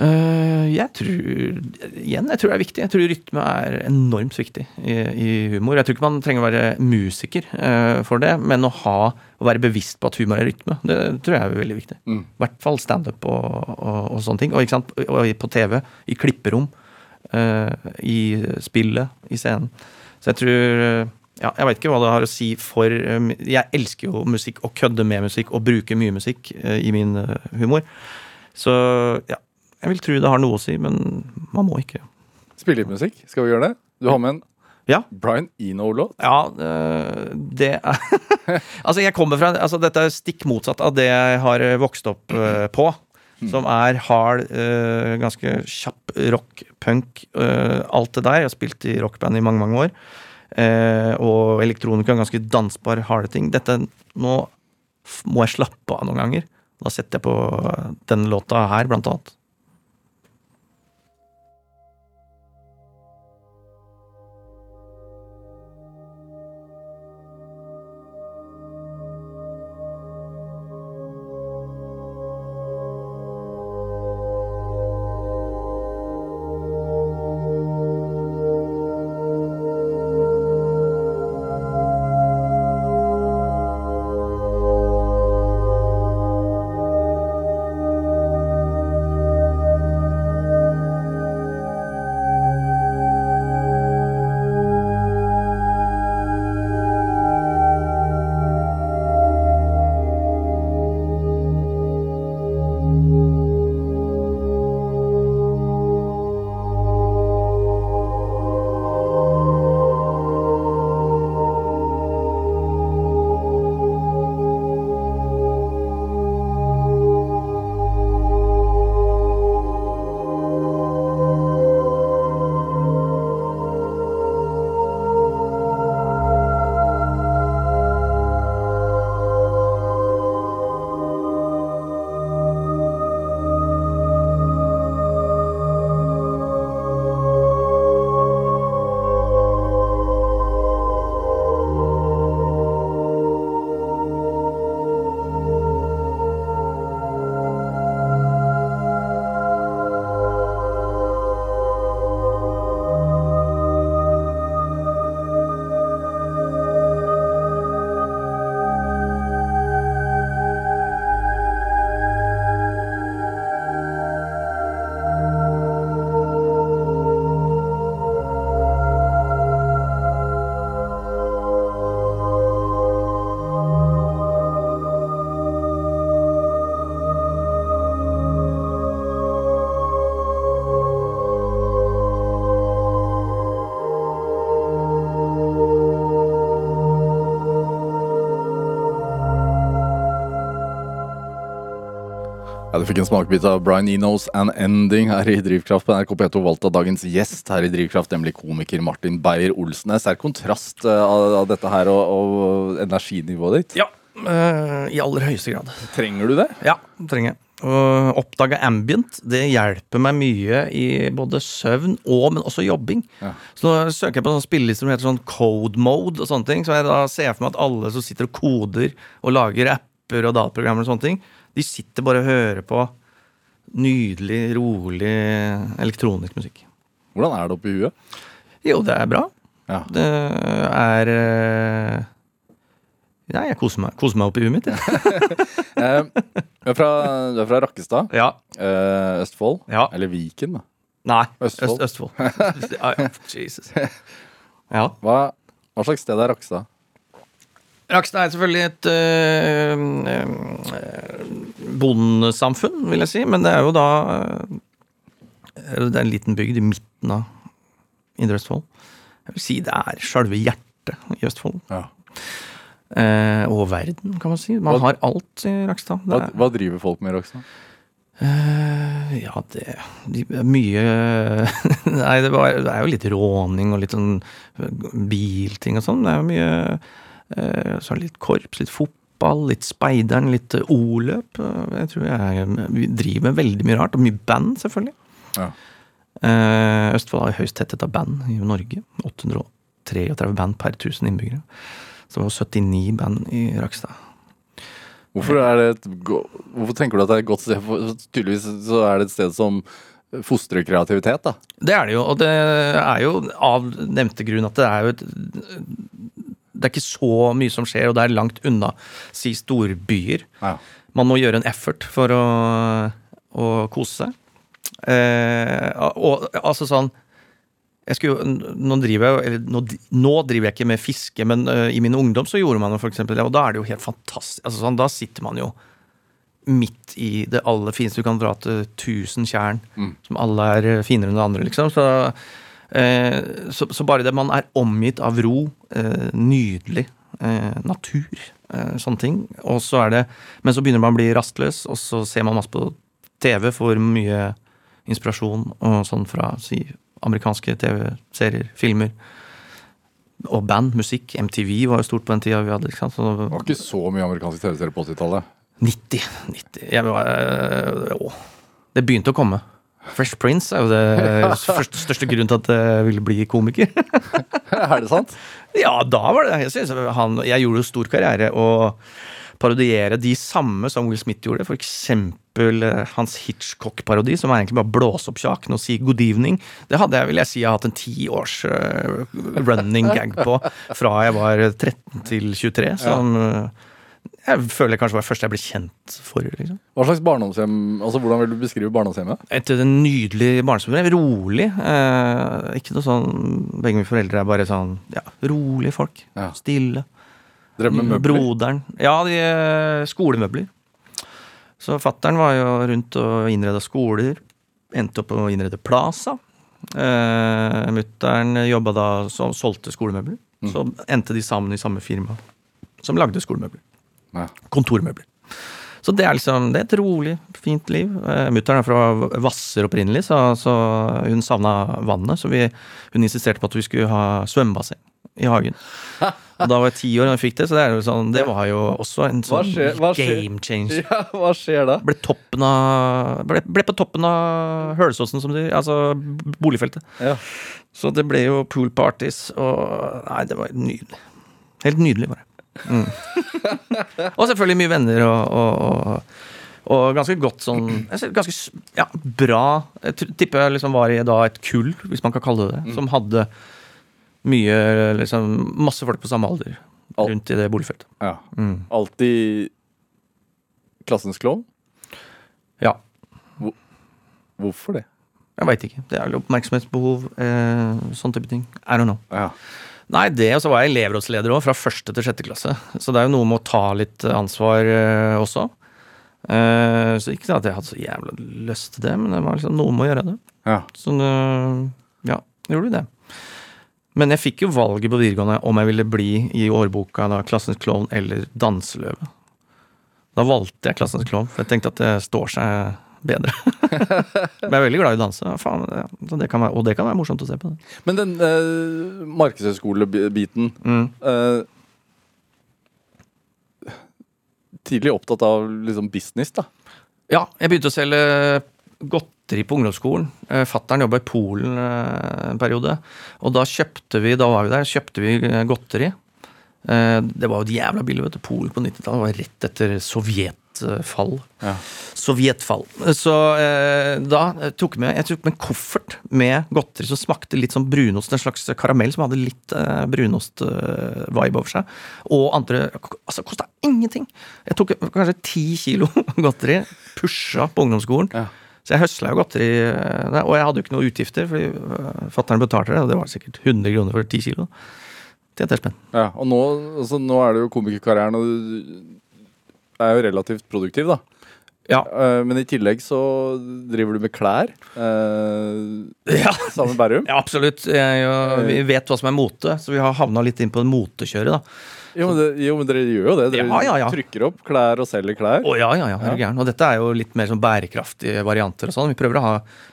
Eh, jeg tror Igjen, jeg tror det er viktig. Jeg tror rytme er enormt viktig i, i humor. Jeg tror ikke man trenger å være musiker uh, for det, men å ha å være bevisst på at humor er rytme, det tror jeg er veldig viktig. Mm. I hvert fall standup og, og, og sånne ting. Og, og på TV, i klipperom, uh, i spillet, i scenen. Så jeg tror ja, Jeg veit ikke hva det har å si for eh, Jeg elsker jo musikk, og kødder med musikk, og bruker mye musikk uh, i min humor. Så ja, jeg vil tro det har noe å si, men man må ikke. Spille litt musikk? Skal vi gjøre det? Du har med en Ja. Brian Eno-låt? Ja, eh, det er Altså, jeg kommer fra altså, Dette er stikk motsatt av det jeg har vokst opp eh, på. Som er hard, eh, ganske kjapp rock, punk, alt det der. Jeg har spilt i rockband i mange, mange år. Eh, og elektronika, ganske dansbar, harde ting. Dette Nå må jeg slappe av noen ganger. Da setter jeg på denne låta her, blant annet. Du fikk en smakebit av Brian Enos and Ending her i Drivkraft på NRK P2 valgt av dagens gjest her i Drivkraft, nemlig komiker Martin Beyer-Olsen. Det er sterk kontrast eh, av, dette her og, og energinivået ditt. Ja, øh, i aller høyeste grad. Trenger du det? Ja, trenger jeg. Å oppdage ambient det hjelper meg mye i både søvn og men også jobbing. Ja. Så nå søker jeg på sånne spillelister som heter sånn code mode og sånne ting. Så jeg da ser for meg at alle som sitter og koder og lager apper og dataprogrammer og sånne ting, de sitter bare og hører på nydelig, rolig elektronisk musikk. Hvordan er det oppi huet? Jo, det er bra. Ja. Det er Nei, jeg koser meg, koser meg oppi huet mitt, jeg. Eh, du, er fra, du er fra Rakkestad, Ja. eh, Østfold. Ja. Eller Viken, da. Nei, Østfold. Øst, Østfold. Jesus. Ja. Hva, hva slags sted er Rakkestad? Rakkestad er selvfølgelig et øh, bondesamfunn, vil jeg si. Men det er jo da Det er en liten bygd i midten av Indre Østfold. Jeg vil si det er sjølve hjertet i Østfold. Ja. Eh, og verden, kan man si. Man Hva- har alt i Rakstad. Hva, hva driver folk med i Rakstad? Eh, ja, det de, er Mye Nei, det, var, det er jo litt råning og litt sånn bilting og sånn. Det er jo mye Så er det litt korps, litt fotball, litt speideren, litt eh, o-løp. Eh, Jeg tror jeg driver med veldig mye rart. Og mye band, selvfølgelig. Ja. Eh, Østfold har høyst tetthet av band i Norge. 833 band per 1000 innbyggere. Så det var 79 band i Rakstad. Hvorfor, er hvorfor tenker du at det er et godt sted? For, tydeligvis så er det et sted som fostrer kreativitet, da. Det er det jo, og det er jo av nevnte grunn at det er jo et Det er ikke så mye som skjer, og det er langt unna si storbyer. Ja. Man må gjøre en effort for å, å kose seg. Eh, og altså sånn jeg skulle, nå driver jeg nå, nå driver jeg ikke med fiske, men uh, i min ungdom så gjorde man jo for eksempel det, og da er det jo helt fantastisk. Altså sånn, da sitter man jo midt i det aller fineste. Du kan dra til 1000 tjern, som alle er eh, finere enn det andre, liksom. Så, så, så bare det man er omgitt av ro, eh, nydelig eh, natur, eh, sånne ting. Og så er det Men så begynner man å bli rastløs, og så ser man masse på TV for mye inspirasjon og sånn fra si, amerikanske TV-serier, filmer. Og band, musikk. MTV var jo stort på den tida vi hadde. ikke sant? Så Det var ikke så mye amerikanske TV-serier på 80-tallet. 90. 90. Jeg å, det begynte å komme. Fresh Prince er jo det største grunnen til at jeg ville bli komiker. er det sant? ja, da var det Jeg, synes han, jeg gjorde jo stor karriere å parodiere de samme som Will Smith gjorde. For eksempel eh, hans Hitchcock-parodi, som er egentlig bare blåse opp kjaken og si good evening. Det hadde jeg, vil jeg si, jeg har hatt en ti års eh, running gag på fra jeg var 13 til 23. Som eh, jeg føler kanskje var det første jeg ble kjent for. liksom. Hva slags barndomshjem Altså, Hvordan vil du beskrive barndomshjemmet? Et nydelig barndomshjem. Rolig. Eh, ikke noe sånn Begge mine foreldre er bare sånn ja, rolige folk. Ja. Stille. Drev med møbler? Broderen. Ja, de eh, skolemøbler. Så fattern var jo rundt og innreda skoler. Endte opp å innrede Plaza. Eh, Mutter'n jobba da som solgte skolemøbler. Mm. Så endte de sammen i samme firma som lagde skolemøbler. Ja. Kontormøbler. Så det er liksom, det er et rolig, fint liv. Eh, Mutter'n er fra Hvasser opprinnelig, så, så hun savna vannet. Så vi, hun insisterte på at vi skulle ha svømmebasseng i hagen. Og da var jeg ti år da jeg fikk det, så det, er sånn, det var jo også en Hva sånn skjer- hva skjer? game changer. Ja, hva skjer da? Ble, toppen av, ble, ble på toppen av Hølsåsen, som de altså boligfeltet. Ja. Så det ble jo pool parties, og Nei, det var nydelig. Helt nydelig, bare. Mm. og selvfølgelig mye venner og, og, og, og ganske godt sånn Ganske ja, bra Jeg tipper jeg liksom var i da et kull, hvis man kan kalle det det, som hadde mye liksom Masse folk på samme alder rundt i det boligfeltet. ja. Mm. Alltid klassens klovn? Ja. Hvorfor det? Jeg veit ikke. Det er oppmerksomhetsbehov, eh, sånn type ting. I don't know. Ja. Nei, det, og så var jeg elevrådsleder òg, fra første til sjette klasse. Så det er jo noe med å ta litt ansvar uh, også. Uh, så ikke at jeg hadde så jævla lyst til det, men det var liksom noe med å gjøre det. ja. Så uh, ja, gjorde vi det. Men jeg fikk jo valget på videregående om jeg ville bli i årboka da klassens klovn eller danseløve. Da valgte jeg klassens klovn, for jeg tenkte at det står seg bedre. Men jeg er veldig glad i å danse, faen, ja, det kan være, og det kan være morsomt å se på. Det. Men den uh, markedshøyskolebiten Mm. eh, Tidlig opptatt av liksom business, da. Ja, jeg begynte å selge godteri på ungdomsskolen. Eh, Fattern jobba i Polen eh, en periode. Og da kjøpte vi da var vi der, kjøpte vi eh, godteri. Eh, Det var jo et jævla billig. vet du, Polen på 90-tallet var rett etter sovjetfall. Ja. Sovjetfall. Så eh, da eh, tok med, jeg tok med en koffert med godteri som smakte litt som brunost. En slags karamell som hadde litt eh, brunost-vibe over seg. Og andre Altså, kosta ingenting! Jeg tok kanskje ti kilo godteri. Pusha på ungdomsskolen. Ja. Så jeg høsla jo godteri eh, og jeg hadde jo ikke noe utgifter, fordi fatter'n betalte det, og det var sikkert 100 kroner for 10 kilo. Tjente jeg spenn. Ja, og nå, altså, nå er det jo komikerkarrieren, og du er jo relativt produktiv, da. Ja. Eh, men i tillegg så driver du med klær. eh, Ja. sammen med Bærum. Ja, absolutt. Jeg, og vi vet hva som er mote, så vi har havna litt inn på motekjøret, da. Jo, men, det, jo, men dere gjør jo det. Dere Ja, ja, ja. trykker opp klær og selger klær. Å ja, ja, ja, er du gæren. Og dette er jo litt mer sånn bærekraftige varianter og sånn. Vi prøver å ha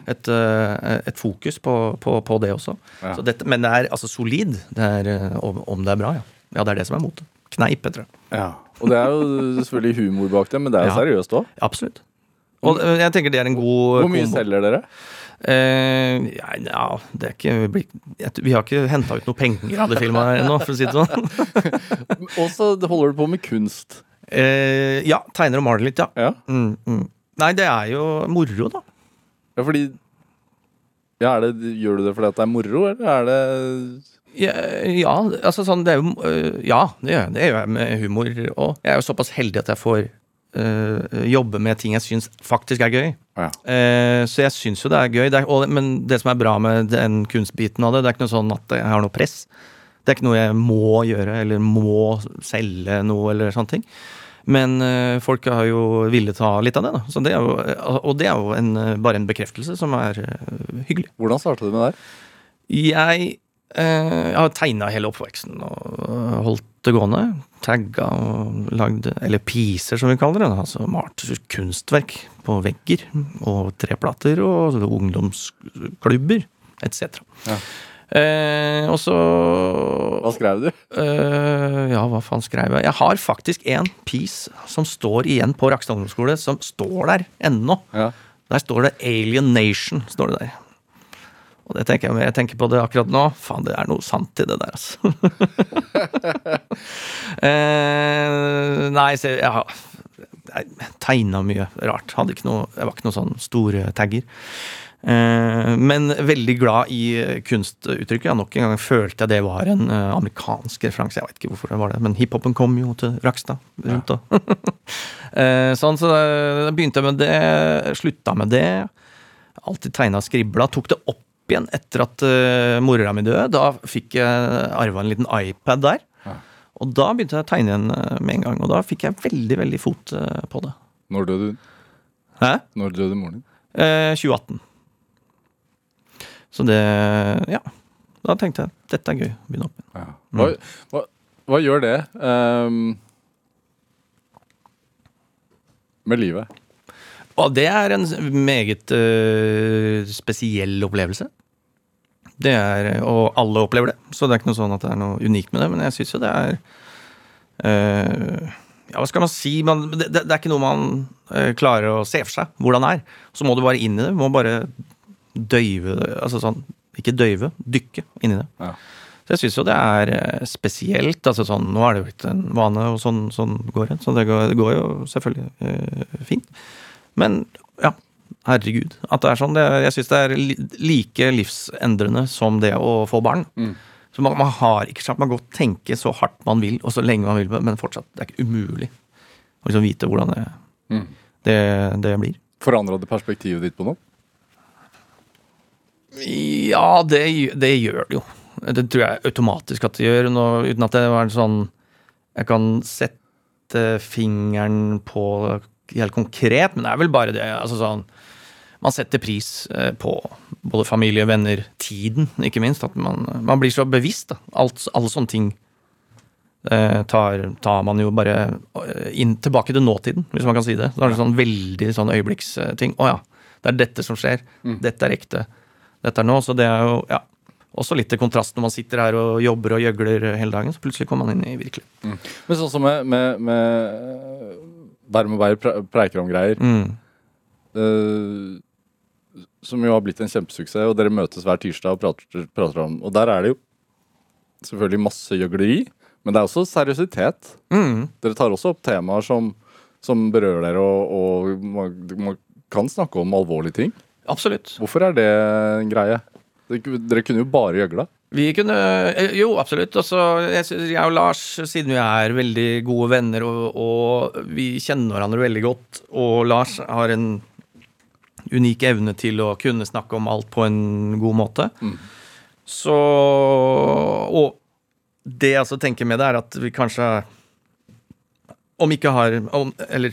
et, eh, et fokus på, på, på det også. Ja. Så dette, men det er altså solid. Det er, eh, om, det er bra, ja. Ja, det er det som er mote. Kneip, tror jeg. Ja. Og det er jo selvfølgelig humor bak det, men det er jo Ja. seriøst òg. Absolutt. Og jeg tenker det er en god Hvor mye kombo. selger dere? Eh, ja, det er ikke vi- har ikke henta ut noe penger av det filmet ennå, for å si det sånn. Og så holder du på med kunst. Eh, ja, tegner og maler litt, ja. Ja, Mm, mm. Nei, det er jo moro, da. ja fordi ja, det, Gjør du det fordi det er moro, eller er det Ja, ja altså sånn det er jo øh, Ja, det gjør, jeg. det gjør jeg med humor òg. Jeg er jo såpass heldig at jeg får øh, jobbe med ting jeg syns faktisk er gøy. Ja. Eh, så jeg syns jo det er gøy. Det er, og, men det som er bra med den kunstbiten av det, det er ikke noe sånn at jeg har noe press. Det er ikke noe jeg må gjøre, eller må selge noe, eller sånne ting. Men øh, folk har jo villet ta litt av det, da. Så det er jo, og det er jo en, øh, bare en bekreftelse som er øh, hyggelig. Hvordan starta du med det her? Jeg, jeg har tegna hele oppveksten og øh, holdt det gående. Tagga og lagd Eller piser, som vi kaller det. Altså malt kunstverk på vegger og treplater og ungdomsklubber etc. Ja. Eh, og så Hva skrev du? eh, Ja, hva faen skrev jeg? Jeg har faktisk en piece som står igjen på Rakstad ungdomsskole, som står der ennå. Ja. Der står det 'Alien Nation'. står det der. Og det tenker jeg, jeg tenker på det akkurat nå, faen, det er noe sant i det der, altså. eh, nei, så jeg har tegna mye rart. Noe, jeg var ikke noe sånn store tagger. Eh, men veldig glad i kunstuttrykket. Ja, nok en gang følte jeg det var en eh, amerikansk referanse. Jeg vet ikke hvorfor det var det, men hiphopen kom jo til Rakstad rundt da. Eh, sånn, så da begynte jeg med det, slutta med det. Alltid tegna og skribla. Tok det opp igjen etter at uh, mora mi døde. Da fikk jeg arva en liten iPad der. Ja. Og da begynte jeg å tegne igjen eh, med en gang. Og da fikk jeg veldig, veldig fot uh, på det. Når døde hun? Hæ? Når døde moren din? Uh, 2018. Så det Ja. Da tenkte jeg dette er gøy. å Begynne opp igjen. Ja. Hva, hva, hva gjør det um, med livet? Og det er en meget uh, spesiell opplevelse. Det er, Og alle opplever det, så det er ikke noe sånn at det er noe unikt med det. Men jeg syns jo det er uh, Ja, hva skal man si? Man, det, det, er ikke noe man uh, klarer å se for seg hvordan det er. Så må du bare inn i det. Du må bare døyve det. Altså sånn Ikke døyve, dykke inn i det. Ja. Så jeg syns jo det er spesielt. altså sånn, Nå er det jo blitt en vane, og sånn, sånn går det. Så det går, det går jo selvfølgelig eh, fint. Men ja, herregud. At det er sånn. Det, jeg syns det er like livsendrende som det å få barn. Mm. Så man, man har ikke sant, man godt tenke så hardt man vil, og så lenge man vil, men fortsatt, det er ikke umulig å liksom vite hvordan det, Mm. det, det blir. Forandra det perspektivet ditt på noe? Ja, det, det gjør det jo. Det tror jeg automatisk at det gjør, nå, uten at det var sånn Jeg kan sette fingeren på helt konkret, men det er vel bare det. altså sånn Man setter pris eh, på både familie, venner, tiden, ikke minst. At man, man blir så bevisst. da. Alt, alle sånne ting. eh, tar, tar man jo bare eh, inn tilbake til nåtiden, hvis man kan si det. Så er det sånn veldig sånn øyeblikksting. Å ja, det er dette som skjer. Dette er ekte. Dette er nå. Så det er jo ja, også litt til kontrast når man sitter her og jobber og gjøgler hele dagen, så plutselig kommer man inn i virkelig. Men sånn som med, med, med Bærum og Beyer pre- preiker om greier, Mm. Uh, som jo har blitt en kjempesuksess, og dere møtes hver tirsdag og prater, prater om Og der er det jo selvfølgelig masse gjøgleri, men det er også seriøsitet. Mm. Dere tar også opp temaer som, som berører dere, og, og man, man kan snakke om alvorlige ting. Absolutt. Hvorfor er det en greie? Dere, dere kunne jo bare gjøgla. Vi kunne eh, Jo, absolutt. Altså, jeg, jeg og Lars, siden vi er veldig gode venner og, og vi kjenner hverandre veldig godt, og Lars har en unik evne til å kunne snakke om alt på en god måte, så Og det jeg også tenker med det, er at vi kanskje Om ikke har om, Eller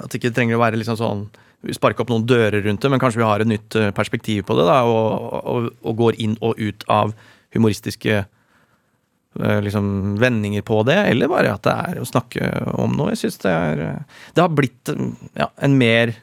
at det ikke trenger å være liksom sånn vi sparker opp noen dører rundt det, men kanskje vi har et nytt eh, perspektiv på det, da, og, og, og går inn og ut av humoristiske eh, liksom vendinger på det, eller bare at det er å snakke om noe. Jeg synes det er eh, Det har blitt ja, en mer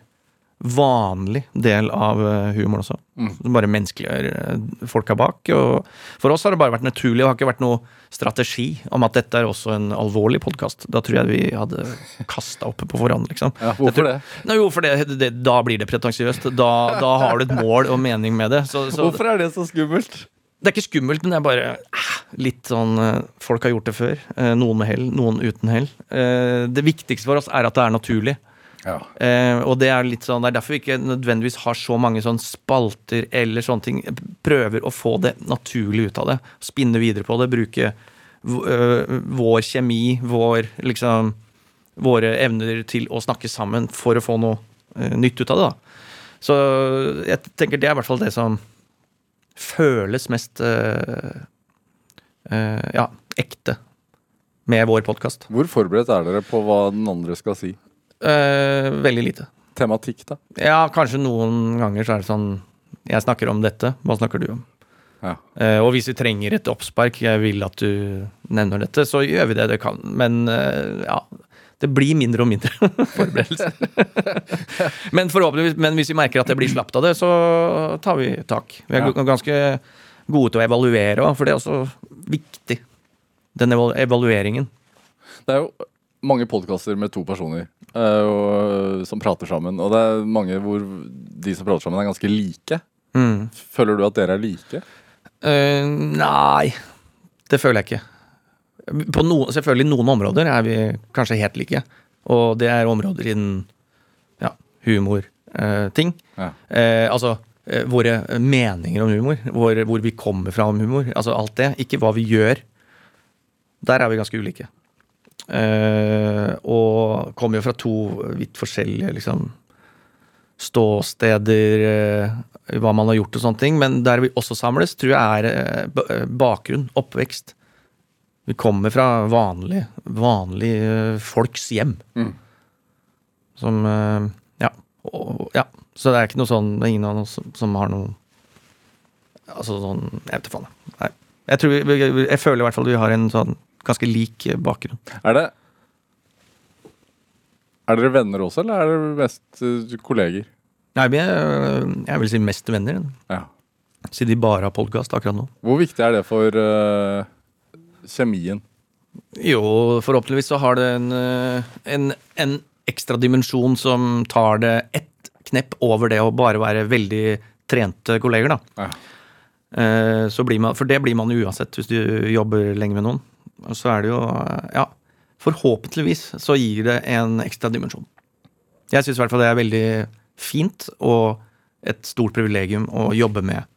vanlig del av eh, humoren også. Som bare menneskeliggjør eh, folka bak. Og for oss har det bare vært naturlig. Det har ikke vært noe strategi om at dette er også en alvorlig podkast. Da tror jeg vi hadde kasta opp på forhånd, liksom. Ja, hvorfor det? Nei, jo, for det, det, da blir det pretensiøst. Da, da har du et mål og mening med det. Så, så Hvorfor er det så skummelt? det er ikke skummelt, men det er bare eh, litt sånn Folk har gjort det før. Noen med hell, noen uten hell. Det viktigste for oss er at det er naturlig. Ja. Eh, og det er litt sånn, det er derfor vi ikke nødvendigvis har så mange sånn spalter eller sånne ting. Prøver å få det naturlig ut av det. Spinne videre på det. Bruke øh, vår kjemi, vår liksom Våre evner til å snakke sammen for å få noe øh, nytt ut av det. da. Så jeg tenker det er i hvert fall det som føles mest øh, øh, ja, ekte med vår podkast. Hvor forberedt er dere på hva den andre skal si? Veldig lite. Tematikk, da? Ja, kanskje noen ganger så er det sånn Jeg snakker om dette, hva snakker du om? Ja. Uh, og hvis vi trenger et oppspark, jeg vil at du nevner dette, så gjør vi det det kan. Men uh, ja, det blir mindre og mindre forberedelser. men forhåpentligvis, men hvis vi merker at det blir slapt av det, så tar vi tak. Vi er Ja. ganske gode til å evaluere for det er også viktig. Den evalueringen. Det er jo mange podkaster med to personer og, som prater sammen. Og det er mange hvor de som prater sammen, er ganske like. Mm. Føler du at dere er like? Uh, nei, det føler jeg ikke. På noen, selvfølgelig noen områder er vi kanskje helt like. Og det er områder innen ja, humor, uh, ting. Ja. Uh, altså eh, våre meninger om humor, hvor, hvor vi kommer fra om humor. Altså alt det. Ikke hva vi gjør. Der er vi ganske ulike. Eh, og kommer jo fra to vidt forskjellige liksom ståsteder, eh, hva man har gjort og sånne ting. Men der vi også samles, tror jeg er eh, bakgrunn, oppvekst. Vi kommer fra vanlig, vanlig eh, folks hjem. Mm. Som ja, og, ja. Så det er ikke noe sånn Det er ingen av oss som, som har noe Altså sånn Jeg vet ikke faen. Nei. Jeg, tror vi- jeg føler i hvert fall vi har en sånn ganske lik bakgrunn. Er det Er dere venner også, eller er dere mest eh, kolleger? Nei, eh, jeg vil si mest venner. Ja. Siden de bare har podkast akkurat nå. Hvor viktig er det for uh, kjemien? Jo, forhåpentligvis så har det en, eh, en, en ekstra dimensjon som tar det ett knepp over det å bare være veldig trente kolleger, da. Ja. Så blir man, for det blir man uansett hvis du jobber lenge med noen. Og så er det jo Ja, forhåpentligvis så gir det en ekstra dimensjon. Jeg syns i hvert fall det er veldig fint og et stort privilegium å jobbe med,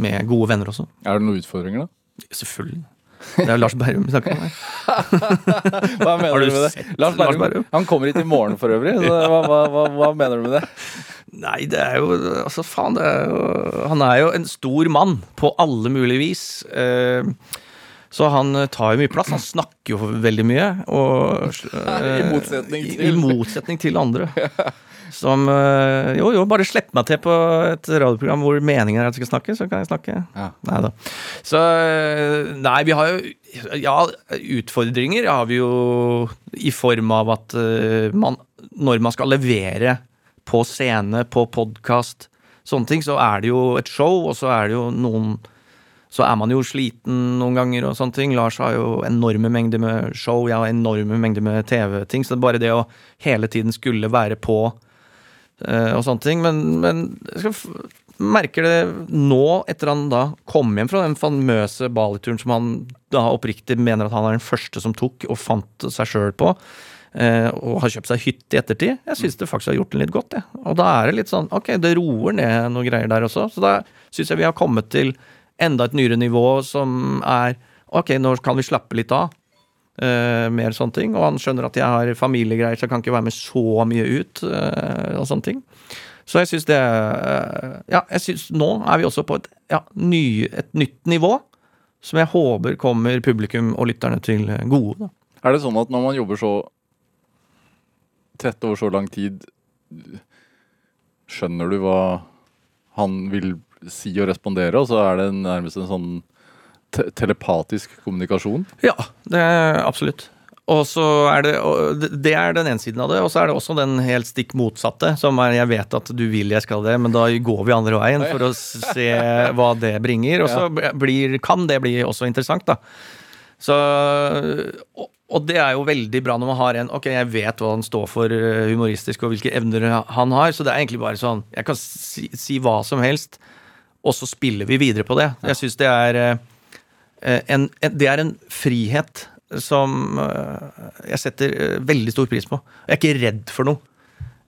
med gode venner også. Er det noen utfordringer, da? Selvfølgelig. Det er jo Lars Berrum vi snakker om her. Hva mener du du med det? Lars Lars Berrum, Berrum? Han kommer hit i morgen for øvrig. Så hva, hva, hva, hva mener du med det? Nei, det er jo Altså, faen, det er jo Han er jo en stor mann på alle mulige vis. Eh, så han eh, tar jo mye plass. Han snakker jo veldig mye. Og, eh, I motsetning til- I motsetning til andre. Som eh, Jo, jo, bare slipp meg til på et radioprogram hvor meningen er at jeg skal snakke, så kan jeg snakke. Ja. Nei da. Så eh, Nei, vi har jo Ja, utfordringer har vi jo i form av at eh, man Når man skal levere på scene, på podkast, sånne ting, så er det jo et show, og så er det jo noen så er man jo sliten noen ganger og sånne ting. Lars har jo enorme mengder med show, jeg har enorme mengder med TV-ting. Så det er bare det å hele tiden skulle være på uh, og sånne ting. Men, men jeg merker det nå, etter han da kom hjem fra den famøse Bali-turen som han da oppriktig mener at han er den første som tok og fant seg sjøl på. eh, og har kjøpt seg hytte i ettertid. Jeg syns det faktisk har gjort den litt godt. Ja. Og da er det litt sånn Ok, det roer ned noen greier der også. Så da syns jeg vi har kommet til enda et nyere nivå som er Ok, nå kan vi slappe litt av. Uh, mer sånne ting. Og han skjønner at jeg har familiegreier, så jeg kan ikke være med så mye ut. Uh, og sånne ting. Så jeg syns det uh, Ja, jeg syns nå er vi også på et, ja, ny, et nytt nivå. Som jeg håper kommer publikum og lytterne til gode. Er det sånn at når man jobber så tett over så lang tid, skjønner du hva han vil si og respondere, og så er det nærmest en sånn te telepatisk kommunikasjon? Ja, det er absolutt. Og så er det, det- det er den ene siden av det, og så er det også den helt stikk motsatte, som er jeg vet at du vil jeg skal det, men da går vi andre veien for å se hva det bringer. Og så blir, kan det bli også interessant, da. Så, og, og det er jo veldig bra når man har en Ok, jeg vet hva han står for eh, humoristisk, og hvilke evner han har, så det er egentlig bare sånn Jeg kan si, si hva som helst, og så spiller vi videre på det. Jeg syns det er eh, en, en, det er en frihet som eh, jeg setter eh, veldig stor pris på. Jeg er ikke redd for noe.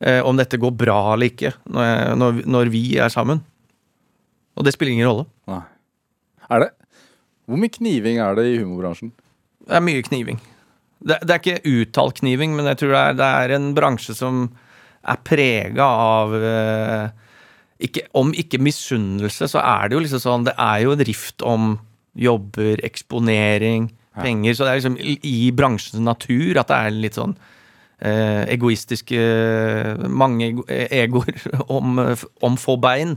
eh, Om dette går bra eller ikke, når, jeg, når, vi- når vi er sammen. Og det spiller ingen rolle. Nei. Er det? Hvor mye kniving er det i humorbransjen? Det er mye kniving. Det, det er ikke uttalt kniving, men jeg tror det er, det er en bransje som er prega av eh, ikke, Om ikke misunnelse, så er det jo liksom sånn Det er jo en rift om jobber, eksponering, penger. Så det er liksom i, bransjens natur at det er litt sånn eh, egoistiske Mange egoer om, om få bein.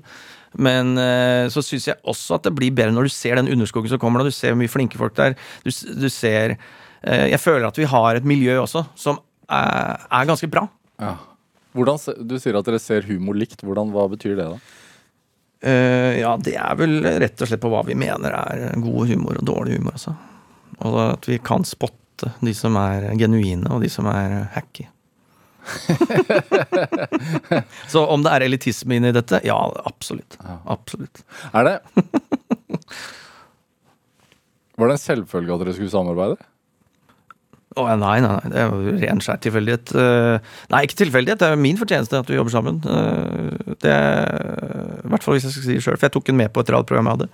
Men eh, så syns jeg også at det blir bedre når du ser den underskogen som kommer, og du ser hvor mye flinke folk det er. Du, du ser eh, Jeg føler at vi har et miljø også som er, er ganske bra. Ja. Hvordan, du sier at dere ser humor likt. Hvordan, hva betyr det, da? Uh, ja, det er vel rett og slett på hva vi mener er god humor og dårlig humor, altså. Og at vi kan spotte de som er genuine, og de som er hacky. Så om det er elitisme inni dette? Ja, absolutt. Absolutt. Er det Var det en selvfølge at dere skulle samarbeide? Å, nei, nei, nei, det er jo ren skjær tilfeldighet. Eh, Nei, ikke tilfeldighet, det er min fortjeneste at vi jobber sammen. Eh, Det er, I hvert fall hvis jeg skal si det sjøl, for jeg tok den med på et radioprogram jeg hadde.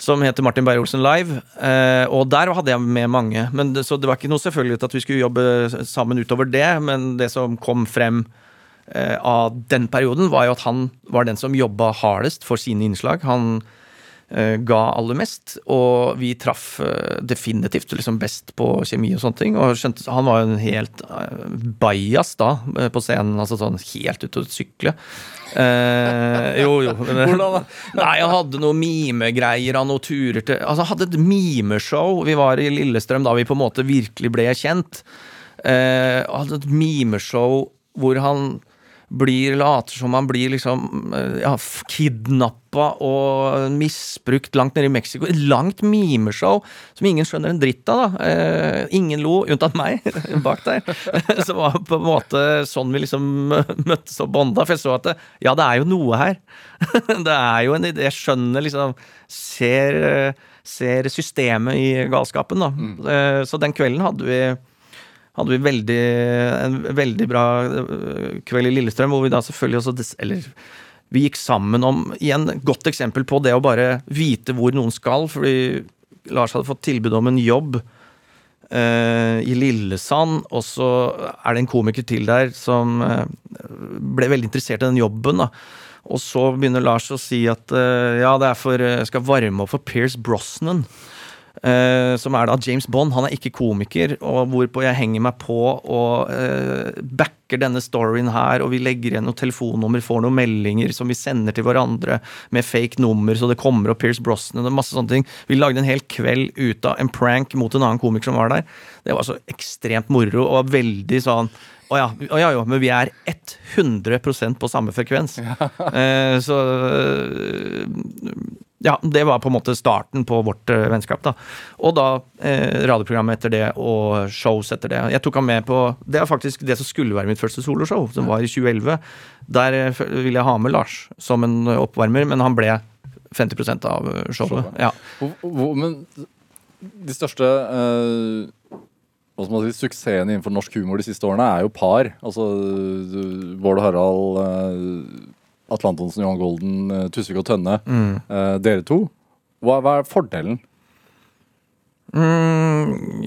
Som heter Martin Beyer-Olsen Live. eh, Og der hadde jeg med mange. Men så det var ikke noe selvfølgelig at vi skulle jobbe sammen utover det, men det som kom frem av den perioden, var jo at han var den som jobba hardest for sine innslag. Han ga aller mest, og vi traff eh, definitivt liksom best på kjemi og sånne ting. Og skjønte, han var jo en helt uh, bajas da, eh, på scenen, altså sånn helt ute å sykle. Eh, jo, jo. Hvordan da? Nei, han hadde noe mimegreier og noen turer til Altså, han hadde et mimeshow. Vi var i Lillestrøm da vi på en måte virkelig ble kjent. Eh, han hadde et mimeshow hvor han blir later som han blir liksom eh, ja, kidnappa og misbrukt langt nede i Mexico. Et langt mimeshow som ingen skjønner en dritt av. da. Eh, ingen lo, unntatt meg, bak der. Så var på en måte sånn vi liksom møttes og bonda. For jeg så at det, ja, det er jo noe her. Det er jo en idé. Jeg skjønner liksom Ser, ser systemet i galskapen, da. Eh, Så den kvelden hadde vi hadde vi veldig, en veldig bra øh, kveld i Lillestrøm, hvor vi da selvfølgelig også Eller vi gikk sammen om Igjen, godt eksempel på det å bare vite hvor noen skal, fordi Lars hadde fått tilbud om en jobb eh, i Lillesand, og så er det en komiker til der som eh, ble veldig interessert i den jobben. da. Og så begynner Lars å si at eh, ja, det er for jeg skal varme opp for Pierce Brosnan. Eh, som er da James Bond. Han er ikke komiker, og hvorpå jeg henger meg på og uh, backer denne storyen her, og vi legger igjen noen telefonnummer, får noen meldinger som vi sender til hverandre med fake nummer, så det kommer opp Pierce Brosnan og masse sånne ting. Vi lagde en hel kveld ut av en prank mot en annen komiker som var der. Det var så ekstremt moro og veldig sånn å ja, å ja, jo, men vi er 100% på samme frekvens. Eh, så eh, ja, det var på en måte starten på vårt eh, vennskap. da. Og da eh, radioprogrammet etter det, og shows etter det. Jeg tok han med på Det er faktisk det som skulle være mitt første soloshow, som var i 2011. Der eh, ville jeg ha med Lars som en oppvarmer, men han ble 50% av eh, showet. Ja. Men de største eh, hva skal man si, suksessene innenfor norsk humor de siste årene er jo par. Altså Bård Harald, eh, Atle Antonsen, Johan Golden, eh, Tusvik og Tønne. Eh, dere to. Hva, hva er fordelen? Mm,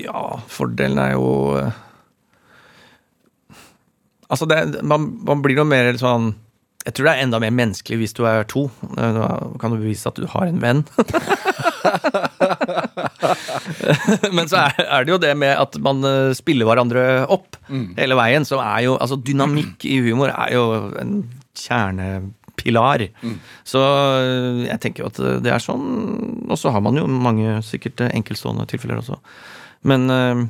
ja, fordelen er jo eh, Altså, det, man, man blir noe mer sånn Jeg tror det er enda mer menneskelig hvis du er to. Eh, Da kan du bevise at du har en venn. Men så er, det jo det med at man eh, spiller hverandre opp hele veien, som er jo Altså, dynamikk i humor er jo en kjernepilar. Så eh, jeg tenker jo at det er sånn. Og så har man jo mange sikkert eh, enkeltstående tilfeller også. Men, eh,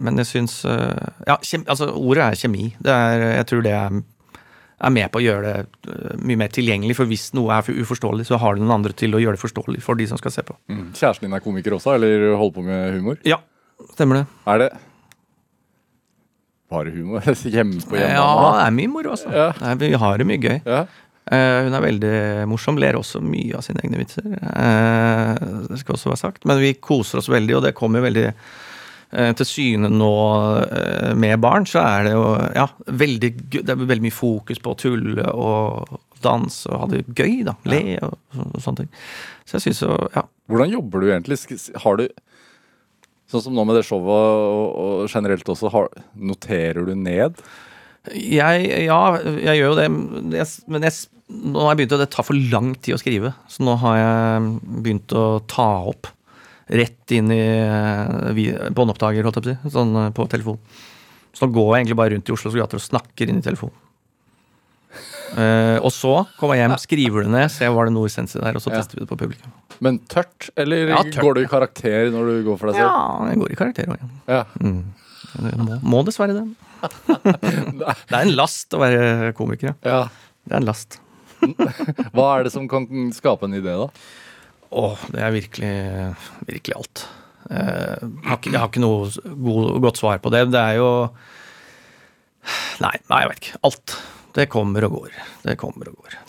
men jeg syns eh, Ja, kjem, altså ordet er kjemi. Det er, jeg tror det er, er med på å gjøre det eh, mye mer tilgjengelig. For hvis noe er for uforståelig, så har du noen andre til å gjøre det forståelig for de som skal se på. Kjæresten din er komiker også, eller holder på med humor? Ja, stemmer det. Er det bare humor? Hjemme på hjemme? Ja, det er mye moro, altså. Ja. Nei, vi har det mye gøy. Ja. Uh, hun er veldig morsom, ler også mye av sine egne vitser. Uh, det skal også være sagt. Men vi koser oss veldig, og det kommer veldig uh, til syne nå med barn. Så er det jo ja, veldig, det er veldig mye fokus på å tulle og danse og ha det gøy, da. Le og, og sånne ting. Så jeg syns jo Ja. Hvordan jobber du egentlig? Har du Sånn som nå med det showet og, og generelt også, har, noterer du ned? Jeg, ja, jeg gjør jo det, men jeg, nå har jeg begynt å Det tar for lang tid å skrive, så nå har jeg begynt å ta opp rett inn i eh, båndopptaker, holdt jeg på å si, sånn eh, på telefon. Så nå går jeg egentlig bare rundt i Oslos gater og snakker inn i telefonen. Eh, og så kommer jeg hjem, skriver det ned, ser var det noe essensi der, og så Ja. tester vi det på publikum. Men tørt, eller Ja, tørt. går du i karakter når du går for deg selv? Ja, jeg går i karakter òg, ja. Mm. Må, må dessverre det. Det er en last å være komiker, ja. ja. Det er en last. Hva er det som kan skape en idé, da? Åh, det er virkelig, virkelig alt. Eh, jeg, har ikke, jeg har ikke noe god, godt svar på det. Det er jo Nei, nei, jeg vet ikke. Alt. Det kommer og går. Det kommer og går.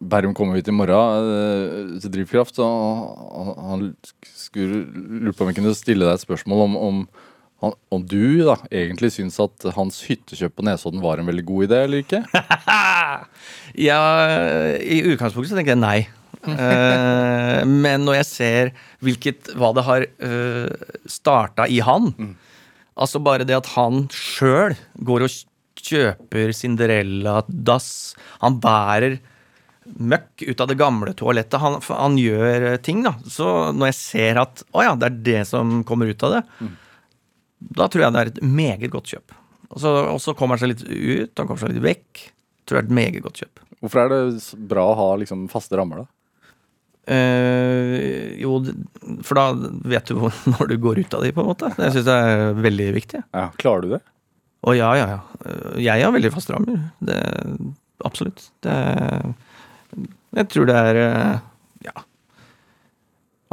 Bærum kommer hit i morgen eh, til Drivkraft, og han, skulle lurt på om jeg kunne stille deg et spørsmål om, om, han, om du da egentlig syns at hans hyttekjøp på Nesodden var en veldig god idé, eller ikke? Ja, I utgangspunktet så tenker jeg nei. Eh, men når jeg ser hvilket, hva det har uh, starta i han Altså bare det at han sjøl går og kjøper Cinderella-dass. Han bærer møkk ut av det gamle toalettet. Han, han gjør eh, ting, da. Så når jeg ser at å ja, det er det som kommer ut av det, da tror jeg det er et meget godt kjøp. Og så, og så kommer han seg litt ut, han kommer seg litt vekk. Tror jeg er et meget godt kjøp. Hvorfor er det bra å ha liksom faste rammer, da? Eh, jo, for da vet du hvor, når du går ut av de, på en måte. Jeg syns det er veldig viktig. Ja, Klarer du det? Og ja, ja, ja. Eh, Jeg har veldig faste rammer. Det, absolutt. Det, jeg tror det er eh, Ja.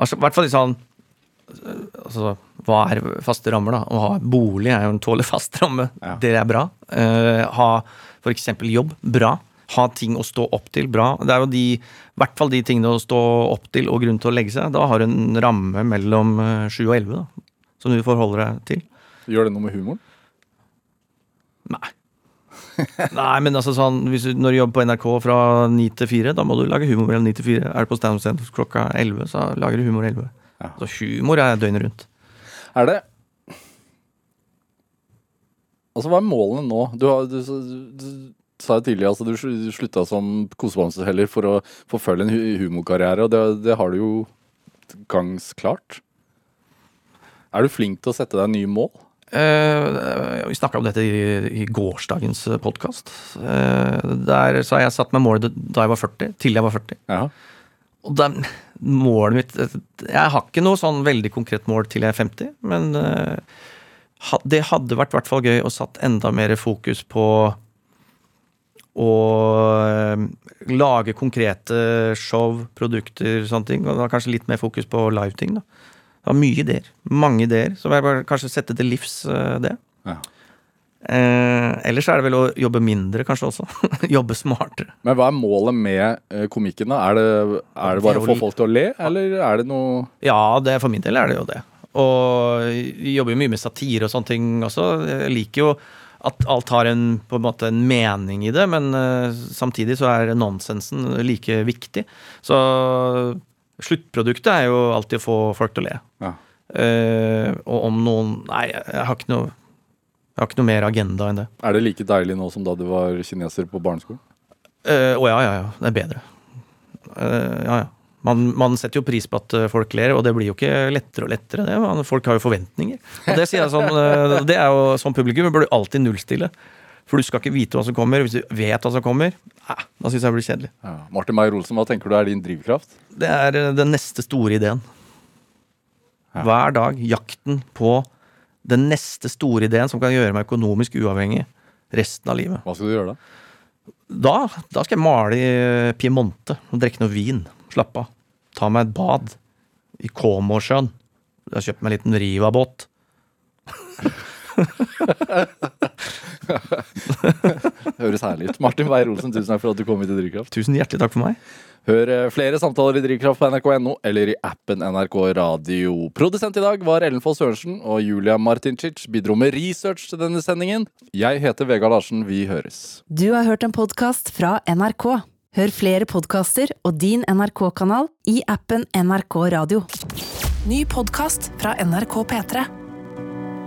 Altså, I hvert fall litt sånn eh, Altså, hva er faste rammer, da? Å ha bolig er jo en tålelig fast ramme. Ja. Det er bra. Uh, ha f.eks. jobb. Bra. Ha ting å stå opp til. Bra. Det er jo de, i hvert fall de tingene å stå opp til og grunn til å legge seg. Da har du en ramme mellom sju 7 og 11, da. Som du forholder deg til. Gjør det noe med humoren? Nei. Nei, men altså sånn hvis du, Når du jobber på NRK fra 9 til 4, da må du lage humor mellom 9 til 4. Er du på Stand Center klokka 11, så lager du humor 11. Ja. Så humor er døgnet rundt. Er det Altså, hva er målene nå? Du, har, du, du, du sa jo tidligere altså, du sl- slutta som kosebamseheller for å forfølge en humorkarriere, og det, det har du jo utgangsklart? Er du flink til å sette deg nye mål? Eh, vi snakka om dette i, gårsdagens podkast. der så har jeg satt meg målet da jeg var 40, til jeg var 40. Ja. Og da, målet mitt Jeg har ikke noe sånn veldig konkret mål til jeg er 50, men eh, det hadde vært hvert fall gøy å satt enda mer fokus på å eh, lage konkrete show, produkter, sånne ting. Og da kanskje litt mer fokus på live-ting, da. Det var mye ideer. Mange ideer. Så jeg bare kanskje sette til livs eh, det. Ja. Eh, ellers er det vel å jobbe mindre, kanskje også. jobbe smartere. Men hva er målet med eh, komikken? da? Er det, er det bare å få folk til å le, eller er det noe Ja, det, for min del er det jo det. Og jeg jobber jo mye med satire og sånne ting også. Jeg liker jo at alt har en, på en måte en mening i det, men eh, samtidig så er nonsensen like viktig. Så sluttproduktet er jo alltid å få folk til å le. Ja. Uh, og om noen Nei, jeg har ikke noe jeg har ikke noe mer agenda enn det. Er det like deilig nå som da du var kineser på barneskolen? Å uh, oh, ja, ja, ja. Det er bedre. Uh, ja, ja. Man, man setter jo pris på at eh, folk ler, og det blir jo ikke lettere og lettere. det. Man, folk har jo forventninger. Og det sier jeg sånn, eh, det er jo som publikum, bør du alltid nullstille. For du skal ikke vite hva som kommer. Hvis du vet hva som kommer, eh, da syns jeg det blir kjedelig. Ja. Martin Meyer-Olsen, hva tenker du er din drivkraft? Det er eh, den neste store ideen. Hver dag jakten på den neste store ideen som kan gjøre meg økonomisk uavhengig resten av livet. Hva skal du gjøre da? Da, da skal jeg male i Piemonte og drikke noe vin. Slappe av. Ta meg et bad i Komosjøen. Jeg har kjøpt meg en liten Riva-båt. Høres herlig ut. Martin Beyer-Olsen, tusen takk for at du kom hit til Drivkraft. Tusen hjertelig takk for meg. Hør eh, flere samtaler i Drivkraft på nrk.no eller i appen NRK Radio. Produsent i dag var Ellen Foss Sørensen, og Julia Martincic bidro med research til denne sendingen. Jeg heter Vegard Larsen. Vi høres. Du har hørt en podkast fra NRK. Hør flere podkaster og din NRK-kanal i appen NRK Radio. Ny podkast fra NRK P3.